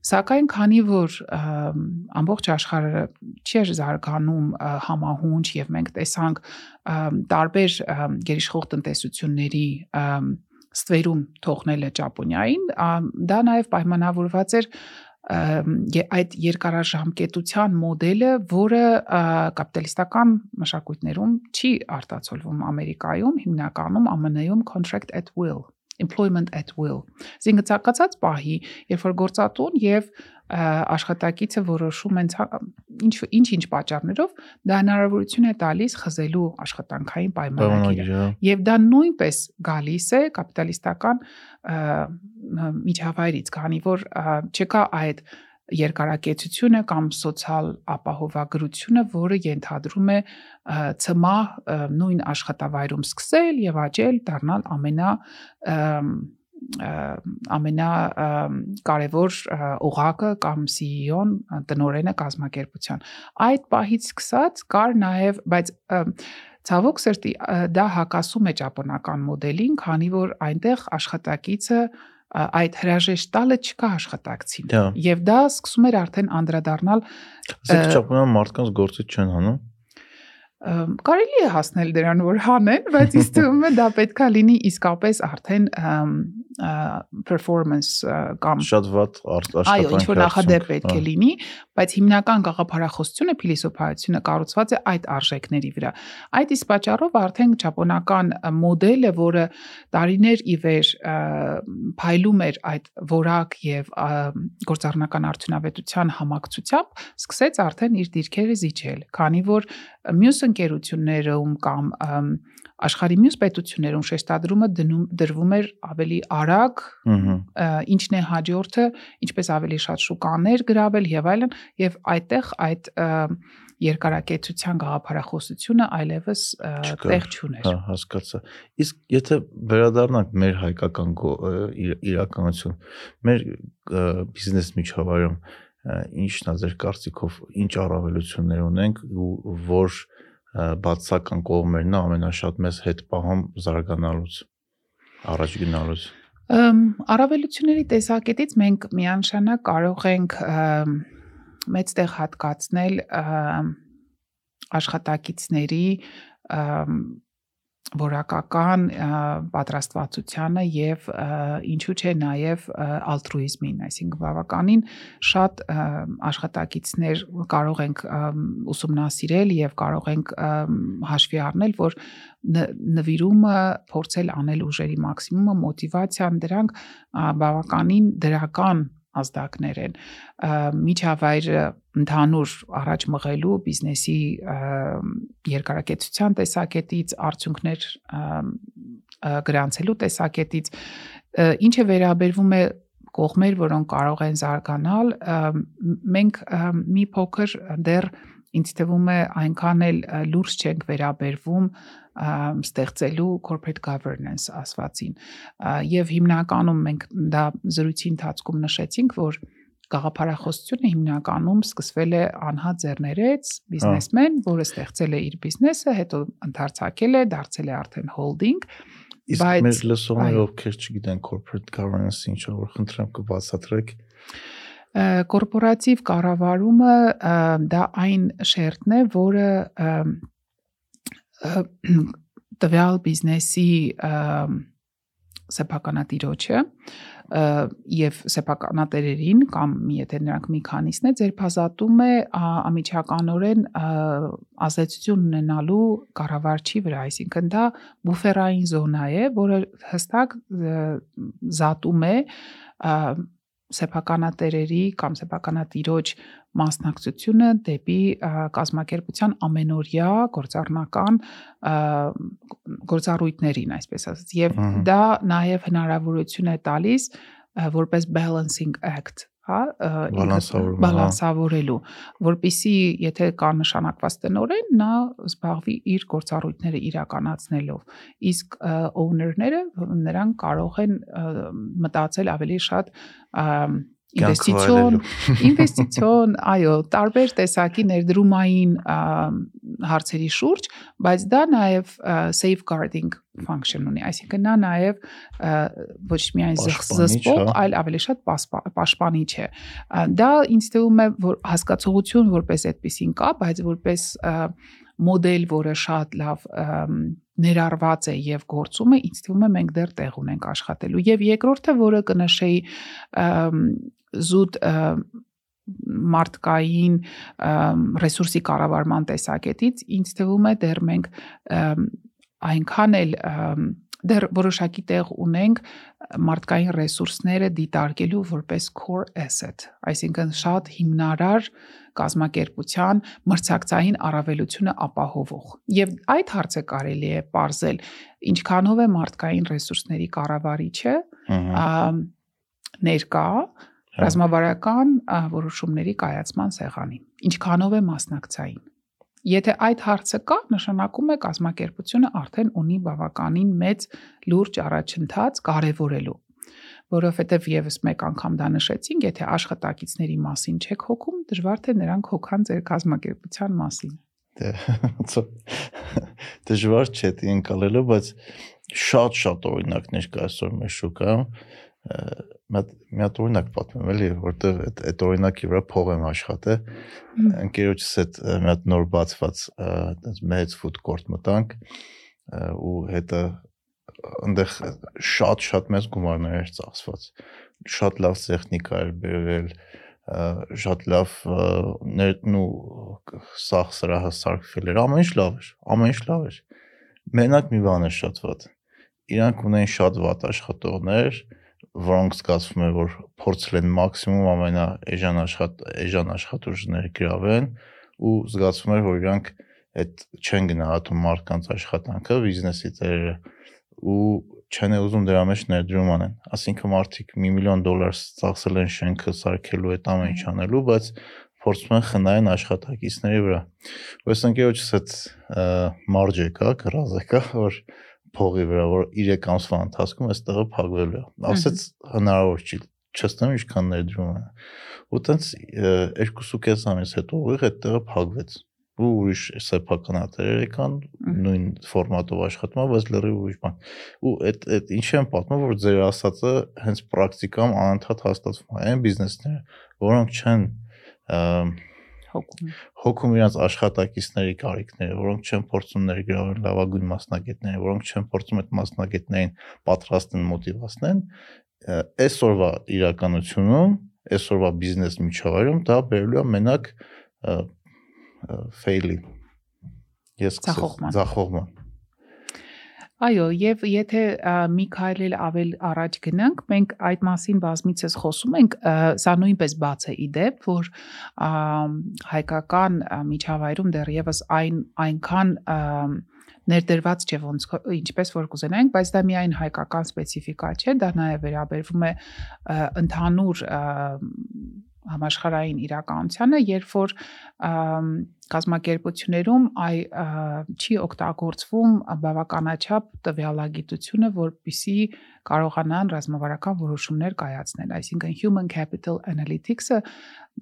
Սակայն քանի որ ամբողջ աշխարհը չէր զարգանում համահունչ եւ մենք տեսանք տարբեր գերիշխող տնտեսությունների ստվերում թողնելը Ճապոնիային, ամ, դա նաև պայմանավորված էր այդ երկարաժամկետության մոդելը, որը կապիտալիստական մշակույթներում չի արտացոլվում Ամերիկայում, հիմնականում ԱՄՆ-ում contract at will employment at will։ Այսինքն ցանկացած պահի, երբ որ գործատուն եւ աշխատակիցը որոշում են ցա- ինչ ինչ-ինչ պատճառներով, դա հնարավորություն է տալիս խզելու աշխատանքային պայմանագիրը։ Պայմանագիր, հա։ Եվ դա նույնպես գալիս է կապիտալիստական միջավայրից, քանի որ չկա այդ երկարակեցությունը կամ սոցիալ ապահովագրությունը, որը ենթադրում է ը, նույն աշխատավայրում սկսել եւ աճել, դառնալ ամենա ամենա կարևոր օղակը կամ CEO-ն տնորենը կազմակերպության։ Այդ պահից սկսած կար նաև, բայց Ցավոք սրտի դա հակասում է ճապոնական մոդելին, քանի որ այնտեղ աշխատակիցը այդ հրաժեշտ տալը չկա աշխատակցին։ Եվ դա սկսում էր արդեն անդրադառնալ ճապոնական մարդկանց գործից չեն հանում։ կարելի է հասնել դրան որ հանեն, բայց ինձ թվում է դա պետքա լինի իսկապես արդեն performance կամ Շատ ված ար- Այո, ինչ որ նախադեպ պետք է լինի, բայց հիմնական գաղափարախոսությունը, փիլիսոփայությունը կառուցված է այդ արժեքների վրա։ Այդ իսկ պատճառով արդեն ճապոնական մոդելը, որը տարիներ ի վեր փայլում էր այդ որակ եւ գործառնական արդյունավետության համակցությամբ, սկսեց արդեն իր դիրքերը զիջել, քանի որ մյուս ընկերություններում կամ աշխարհի մյուս պետություններում շեշտադրումը դնում դրվում էր ավելի արագ ինչն է հաջորդը, ինչպես ավելի շատ շուկաներ գրավել եւ այլն, եւ այդտեղ այդ ը, երկարակեցության գաղափարախոսությունը այլևս տեղ չուներ։ Հա, հասկացա։ Իսկ եթե վերադառնանք մեր հայկական իրականություն, մեր բիզնես միջավայրում ինչն է ձեր կարծիքով ինչ առավելություններ ունենք ու որ բացական կողմերն է ամենաշատ մեզ հետ պահում զարգանալուց առաջ գնալուց։ Առավելությունների տեսակետից մենք միանշանակ կարող ենք մեծ տեղ հատկացնել աշխատակիցների որակական պատրաստվածությանը եւ ինչու՞ չէ նաեւ ալտրուիզմին, այսինքն բավականին շատ աշխատակիցներ կարող ենք ուսումնասիրել եւ կարող ենք հաշվի առնել, որ նվիրումը փորձել անել ուժերի մաքսիմումը, մոտիվացիան դրանք բավականին դրական ազդակներ են միջավայրը ընդհանուր առաջ մղելու բիզնեսի երկարակեցության տեսակետից արդյունքներ գրանցելու տեսակետից ինչը վերաբերվում է կողմեր, որոնք կարող են զարգանալ, մենք մի փոքր դեռ ինձ թվում է այնքան էլ լուրջ չենք վերաբերվում ստեղծելու corporate governance ասվածին։ Եվ հիմնականում մենք դա զրույցի ընթացքում նշեցինք, որ գաղափարախոսությունը հիմնականում սկսվել է անհատ ձեռներեց բիզնեսմեն, որը ստեղծել է իր բիզնեսը, հետո ընդարձակել է, դարձել է արդեն holding, Իսկ Բայց- մեր լսողները ովքեր չգիտեն corporate governance ինչ որ խնդրեմ կբացատրեք։ կորպորատիվ կառավարումը դա այն շերտն է, որը տվյալ բիզնեսի սեփականատիրոջը եւ սեփականատերերին կամ եթե նրանք մի քանիսն է ձերբազատում է ամիջականորեն ազդեցություն ունենալու կառավարչի վրա, այսինքն դա բուֆերային զոնա է, որը հստակ զատում է սեփականատերերի կամ սեփականատիրոջ մասնակցությունը դեպի կազմակերպության ամենօրյա գործառնական գործառույթներին, այսպես ասած։ Ահա։ դա նաև հնարավորություն է տալիս որպես balancing act, հա, հա։ բալանսավորելու, որpիսի եթե կա նշանակված տնորեն, նա զբաղվի իր գործառույթները իրականացնելով։ Իսկ owner-ները նրանք կարող են մտածել ավելի շատ ինվեստիցիոն ինվեստիցիոն, այո, տարբեր տեսակի ներդրումային հարցերի շուրջ, բայց դա նաև safeguarding function ունի, այսինքն նա նաև ոչ միայն զսպող, հա։ այլ ավելի շատ պաշտպանիչ է։ Դա ինձ թվում է, որ հասկացողություն որպես այդպեսին կա, բայց որպես մոդել, որը շատ լավ ներառված է եւ գործում է, ինձ թվում է մենք դեռ տեղ ունենք աշխատելու։ Եվ երկրորդը, որը կնշեի զուտ մարդկային ռեսուրսի կառավարման տեսակետից ինձ թվում է դեռ մենք այնքան էլ դեռ որոշակի տեղ ունենք մարդկային ռեսուրսները դիտարկելու որպես core asset, այսինքն շատ հիմնարար կազմակերպության մրցակցային առավելությունը ապահովող։ Եվ այդ հարցը կարելի է ողրել ինչքանով է մարդկային ռեսուրսների կառավարիչը ներկա ռազմավարական որոշումների կայացման սեղանին։ Ինչքանով է մասնակցային։ Եթե այդ հարցը կա, նշանակում է կազմակերպությունը արդեն ունի բավականին մեծ լուրջ առաջընթաց կարևորելու որովհետև եւս մեկ անգամ դա նշեցինք, եթե աշխատակիցների մասին չեք հոգում, դժվար թե նրանք հոգան ձեր կազմակերպության մասին։ Դե դժվար չէ դի ընկալելու, բայց շատ-շատ օրինակներ կա այսօր մեր շուկայում։ մի հատ օրինակ պատմեմ էլի, որտեղ այդ այդ օրինակի վրա փող եմ աշխատել։ Ընկերոջս հետ մի հատ նոր բացված այդպես մեծ food court մտանք ու հետը այնտեղ շատ-շատ մեծ գումարներ էր ծախսված։ Շատ լավ տեխնիկա էր բերվել, շատ լավ ներնու սախ սրահը սարքվել էր, ամեն ինչ լավ էր, ամեն ինչ լավ էր։ Մենակ մի բան էր շատ վատ։ Իրանք ունեն շատ վատ աշխատողներ, որոնք զգացվում է որ փորձել են մաքսիմում ամենա էժան աշխատ էժան աշխատուժներ գրավեն ու զգացվում է որ իրանք այդ չեն գնահատում մարդկանց աշխատանքը, բիզնեսի ծերերը ու չեն ուզում դրա մեջ ներդրում անեն։ Այսինքն մարդիկ 1 միլիոն դոլար ծախսել են շենքը սարքելու այդ ամեն ինչ անելու, բայց փորձում են խնայեն աշխատակիցների վրա։ Ու այս ընկերոջս այդ մարջը կա, գրազը կա, որ փողի վրա, որ 3 ամսվա ընթացքում այստեղը փակվելու է։ Ասեց հնարավոր չի, չստեմ ինչքան ներդրում է։ Ու տենց 2.5 ամիս հետո ուղիղ այդտեղը փակվեց ու ուրիշ սեփականատերեր եկան նույն ֆորմատով աշխատում, բայց լրիվ ուրիշ բան։ Ու այդ այդ ինչ եմ պատմում, որ ձեր ասածը հենց պրակտիկայում անընդհատ հաստատվում է։ Այն բիզնեսները, որոնք չեն հոգում հոգում իրաց աշխատակիցների կարիքները, որոնք չեն փորձում ներգրավել լավագույն մասնագետները, որոնք չեն փորձում այդ մասնագետներին պատրաստեն մոտիվացնեն, այսօրվա իրականությունում, այսօրվա բիզնես միջավայրում դա բերելու է մենակ fail-ի։ Ես Ձախողման։ Ձախողման։ Այո, եւ եթե մի քայլ էլ ավել առաջ գնանք, մենք այդ մասին բազմիցս խոսում ենք, սա նույնպես բաց է իդեպ, որ հայկական միջավայրում դեռևս այն այնքան ներդրված չէ ոնց ինչպես որ կուզենայինք, բայց դա միայն հայկական սպეციფიკա չէ, դա նաև վերաբերվում է ընդհանուր համաշխարհային իրականությանը, երբ որ կազմակերպություններում այ չի օգտագործվում բավականաչափ տվյալագիտությունը, որպիսի կարողանան ռազմավարական որոշումներ կայացնել։ Այսինքն human capital analytics-ը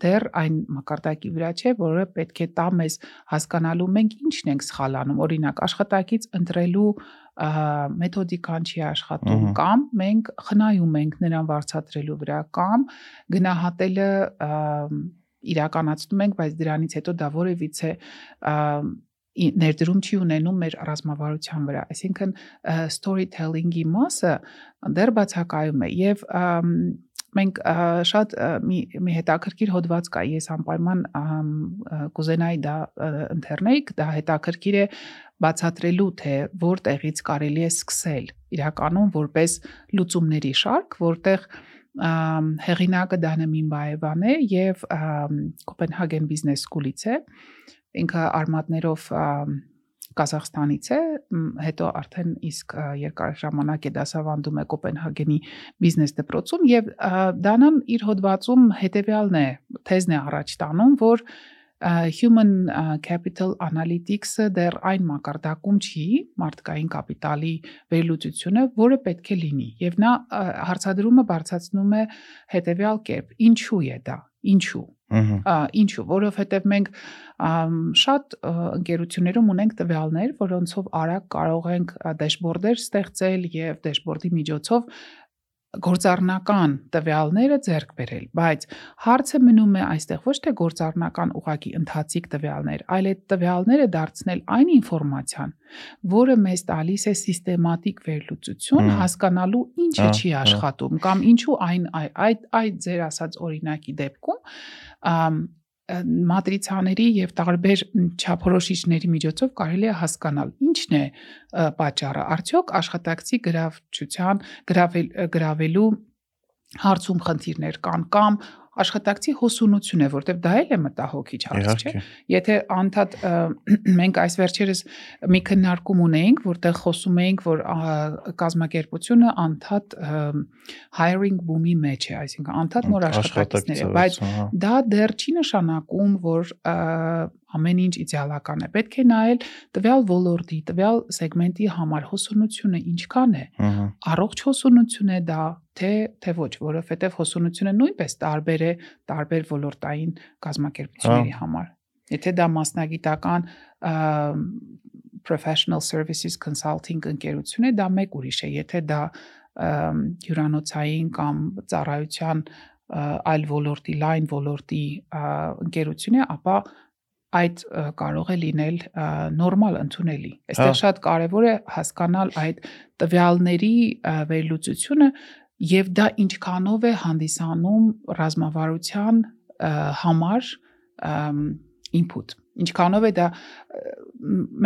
դեռ այն մակարդակի վրա չէ, որը պետք է տա մեզ հասկանալու մենք ինչն ենք սխալանում։ Օրինակ, աշխատակից ընտրելու մեթոդիկան չի աշխատում կամ մենք խնայում ենք նրան վարձատրելու վրա կամ գնահատելը իրականացնում ենք, բայց դրանից հետո դա որևիցե ներդրում չի ունենում մեր ռազմավարության վրա։ Այսինքն storytelling-ի մասը դեռ բացակայում է եւ մենք շատ մի, մի հետաքրքիր հոդված կա ես անպայման կուզենայի դա ընթերնեի դա հետաքրքիր է բացատրելու թե որտեղից կարելի է սկսել իրականում որպես լուծումների շարք որտեղ հեղինակը Դանեմին Բայևան է եւ Կոպենհագեն բիզնես սկուլից է ինքը արմատներով Կազախստանից է, հետո արդեն իսկ երկար ժամանակ է դասավանդում է Կոպենհագենի բիզնես դպրոցում եւ Դանան իր հոդվածում հետեւյալն է, թեզն է առաջ տանում, որ human capital analytics-ը դեռ այն մակարդակում չի մարդկային կապիտալի վերլուծությունը, որը պետք է լինի։ Եվ նա հարցադրումը բարձրացնում է հետեւյալ կերպ. ինչու է դա? Ինչու? Ինչու? Որովհետև մենք շատ ընկերություններում ունենք տվյալներ որոնցով արագ կարող ենք դեշբորդեր ստեղծել եւ դեշբորդի միջոցով գործառնական տվյալները ձեռք բերել, բայց հարցը մնում է այստեղ ոչ թե գործառնական ուղակի ընթացիկ տվյալներ, այլ այդ տվյալները դարձնել այն ինֆորմացիան, որը մեզ տալիս է սիստեմատիկ վերլուծություն հասկանալու ինչը չի աշխատում կամ ինչու այն այդ այդ ձեր ասած օրինակի դեպքում մատրիցաների եւ տարբեր չափորոշիչների միջոցով կարելի է հասկանալ ինչն է պատճառը արդյոք աշխատակցի գրավչության գրավել գրավելու հարցում խնդիրներ կան կամ աշխատակցի հոսունություն է, որտեվ դա էլ է մտահոգիչ հարց, չէ։ Եթե անդադ մենք այս վերջերս մի քննարկում ունեինք, որտեղ խոսում էինք, որ կազմակերպությունը անդադ hiring boom-ի մեջ է, այսինքն անդադ նոր աշխատակիցներ է, բայց դա դեռ չի նշանակում, որ ամեն ինչ իդեալական է։ Պետք է նայել տվյալ ոլորտի, տվյալ սեգմենտի համար հոսունությունը ինչքան է։ Առողջ հոսունություն է դա, թե թե ոչ, որովհետև հոսունությունը նույնպես տարբեր է տարբեր ոլորտային կազմակերպությունների համար։ Եթե դա մասնագիտական professional services consulting ընկերություն է, դա մեկ ուրիշ է։ Եթե դա հյուրանոցային կամ ծառայության այլ ոլորտի, լայն ոլորտի ընկերություն է, ապա այդ կարող է լինել նորմալ ընդունելի։ Այստեղ Հա։ շատ կարևոր է հասկանալ այդ տվյալների վերլուծությունը եւ դա ինչքանով է հանդիսանում ռազմավարության համար input ինչքանով է դա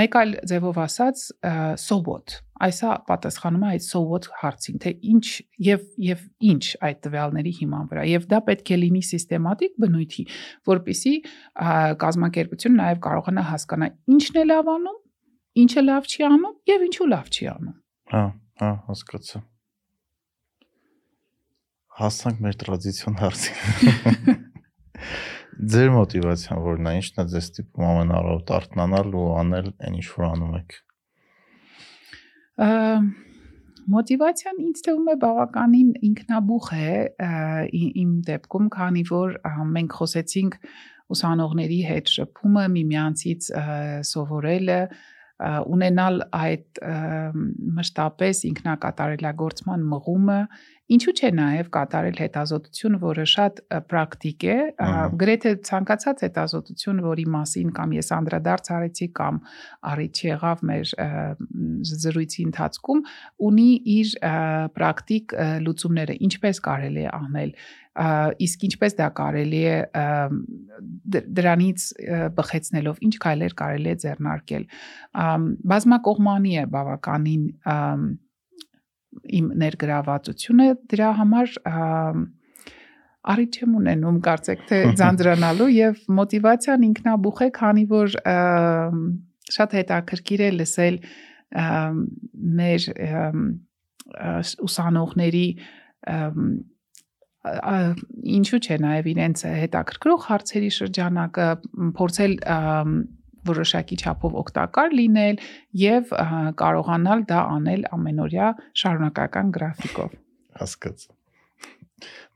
մեկ այլ ձևով ասած what այսա պատասխանում է այդ what հարցին թե ինչ եւ եւ ինչ այդ տվյալների հիման վրա եւ դա պետք է լինի սիստեմատիկ բնույթի որpիսի ա, կազմակերպությունը նաեւ կարողանա հասկանալ ինչն է լավ անում ինչը լավ չի անում եւ ինչու լավ չի անում Հա, հա, հասկացա։ Հասանք մեր տրադիցիոն հարցին։ Ձեր մոտիվացիան որն է, ինչն է ձեզ ստիպում ամենառավտ արթնանալ ու անել այն ինչ որ անում եք։ մոտիվացիան ինձ թվում է բավականին ինքնաբուխ է իմ դեպքում, քանի որ մենք խոսեցինք ուսանողների հետ շփումը, միմյանցից սովորելը, ա, ունենալ այդ մշտապես ինքնակատարելագործման մղումը, ինչու՞ չէ նաև կատարել հետազոտություն, որը շատ պրակտիկ է, գրեթե ցանկացած հետազոտություն, որի մասին կամ ես անդրադարձ արեցի կամ առիթ եղավ մեր զրույցի ընթացքում, ունի իր պրակտիկ լուծումները, ինչպես կարելի է անել, իսկ ինչպես դա կարելի է դրանից բխեցնելով ինչ քայլեր կարելի է ձեռնարկել։ Բազմակողմանի է բավականին իմ ներգրավվածությունը դրա համար ամ, առիթ չեմ ունենում կարծեք թե ձանձրանալու եւ մոտիվացիան ինքնաբուխ է, քանի որ շատ հետաքրքիր է լսել մեր ուսանողների ինչու՞ չէ նաև իրենց հետաքրքրող հարցերի շրջանակը փորձել որոշակի չափով օգտակար լինել եւ կարողանալ դա անել ամենօրյա շարունակական գրաֆիկով։ Հասկացա։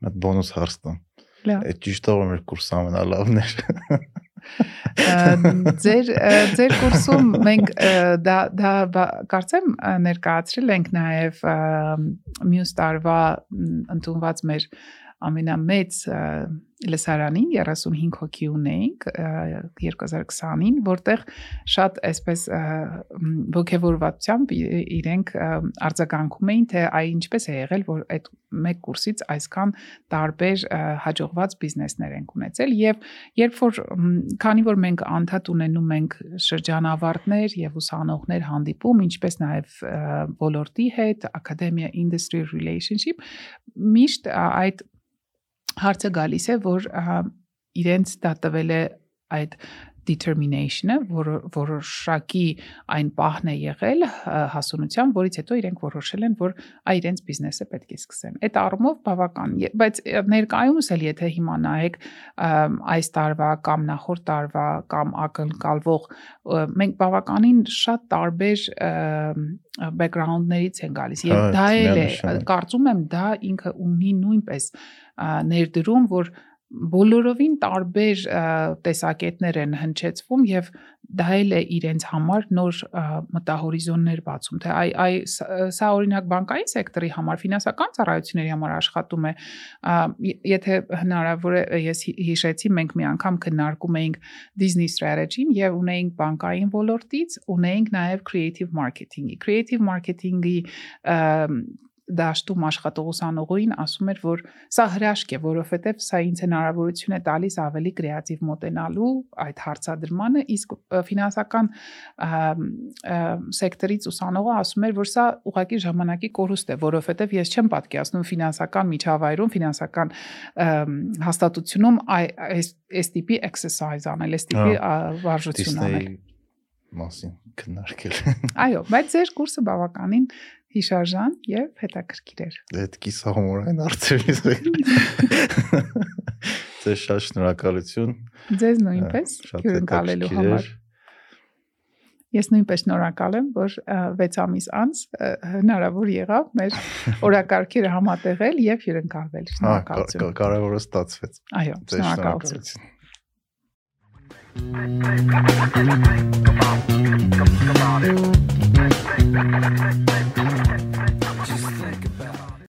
Մատ բոնուս հարց տամ։ Լավ։ Այդ ճիշտ է որ մեր կուրսը ամենալավն էր։ Ձեր ձեր կուրսում մենք դա դա կարծեմ ներկայացրել ենք նաև մյուս տարվա ընդունված մեր ամենամեծ ա, լսարանին 35 հոգի ունեինք ա, 2020-ին, որտեղ շատ այսպես ի- իրենք արձագանքում էին, թե այ ինչպես է եղել, որ այդ մեկ կուրսից այսքան տարբեր հաջողված բիզնեսներ ենք ունեցել եւ երբ որ քանի որ մենք անդադ ունենում ենք շրջանավարտներ եւ ուսանողներ հանդիպում, ինչպես նաեւ ոլորտի հետ, academia industry relationship, միշտ այդ հարցը գալիս է, որ իրենց դա տվել է այդ determination-ը, որ որոշակի այն պահն է եղել հասունության, որից հետո իրենք որոշել են, որ այ իրենց բիզնեսը պետք է սկսեն։ Այդ առումով բավական, բայց ներկայումս էլ եթե հիմա նայեք այս տարվա կամ նախորդ տարվա կամ ակնկալվող մենք բավականին շատ տարբեր background-ներից են գալիս եւ դա էլ է կարծում եմ դա ինքը ունի նույնպես ներդրում որ բոլորովին տարբեր տեսակետներ են հնչեցվում եւ դա էլ է իրենց համար նոր մտահորիզոններ բացում թե այ այ սա օրինակ բանկային սեկտորի համար ֆինանսական ծառայությունների համար աշխատում է եթե հնարավոր է ես հի- հիշեցի մենք մի անգամ քննարկում էինք Disney strategy-ին եւ ունեինք բանկային ոլորտից, ունեինք նաեւ creative marketing-ի։ Creative marketing-ի դաշտում աշխատող ուսանողին ասում էր, որ սա հրաշք է, որովհետև սա ինձ հնարավորություն է տալիս ավելի կրեատիվ մոտենալու այդ հարցադրմանը, իսկ ֆինանսական սեկտորից ուսանողը ասում էր, որ սա ուղղակի ժամանակի կորուստ է, որովհետև ես չեմ պատկերացնում ֆինանսական միջավայրում, ֆինանսական հաստատությունում այ- այս այս տիպի exercise անել, այս տիպի վարժություն անել։ մասին քննարկել։ Այո, բայց ձեր կուրսը բավականին հիշարժան եւ հետաքրքիր էր։ Այդ կիսահումորային հարցերից էր։ Ձեզ շատ շնորհակալություն։ Ձեզ նույնպես հյուրընկալելու համար։ Ես նույնպես շնորհակալ եմ, որ 6 ամիս անց հնարավոր եղավ մեր օրակարգերը համատեղել եւ հյուրընկալվել։ Շնորհակալություն։ Կարևորը ստացվեց։ Այո, շնորհակալություն։ Come on, come on, come on, come on.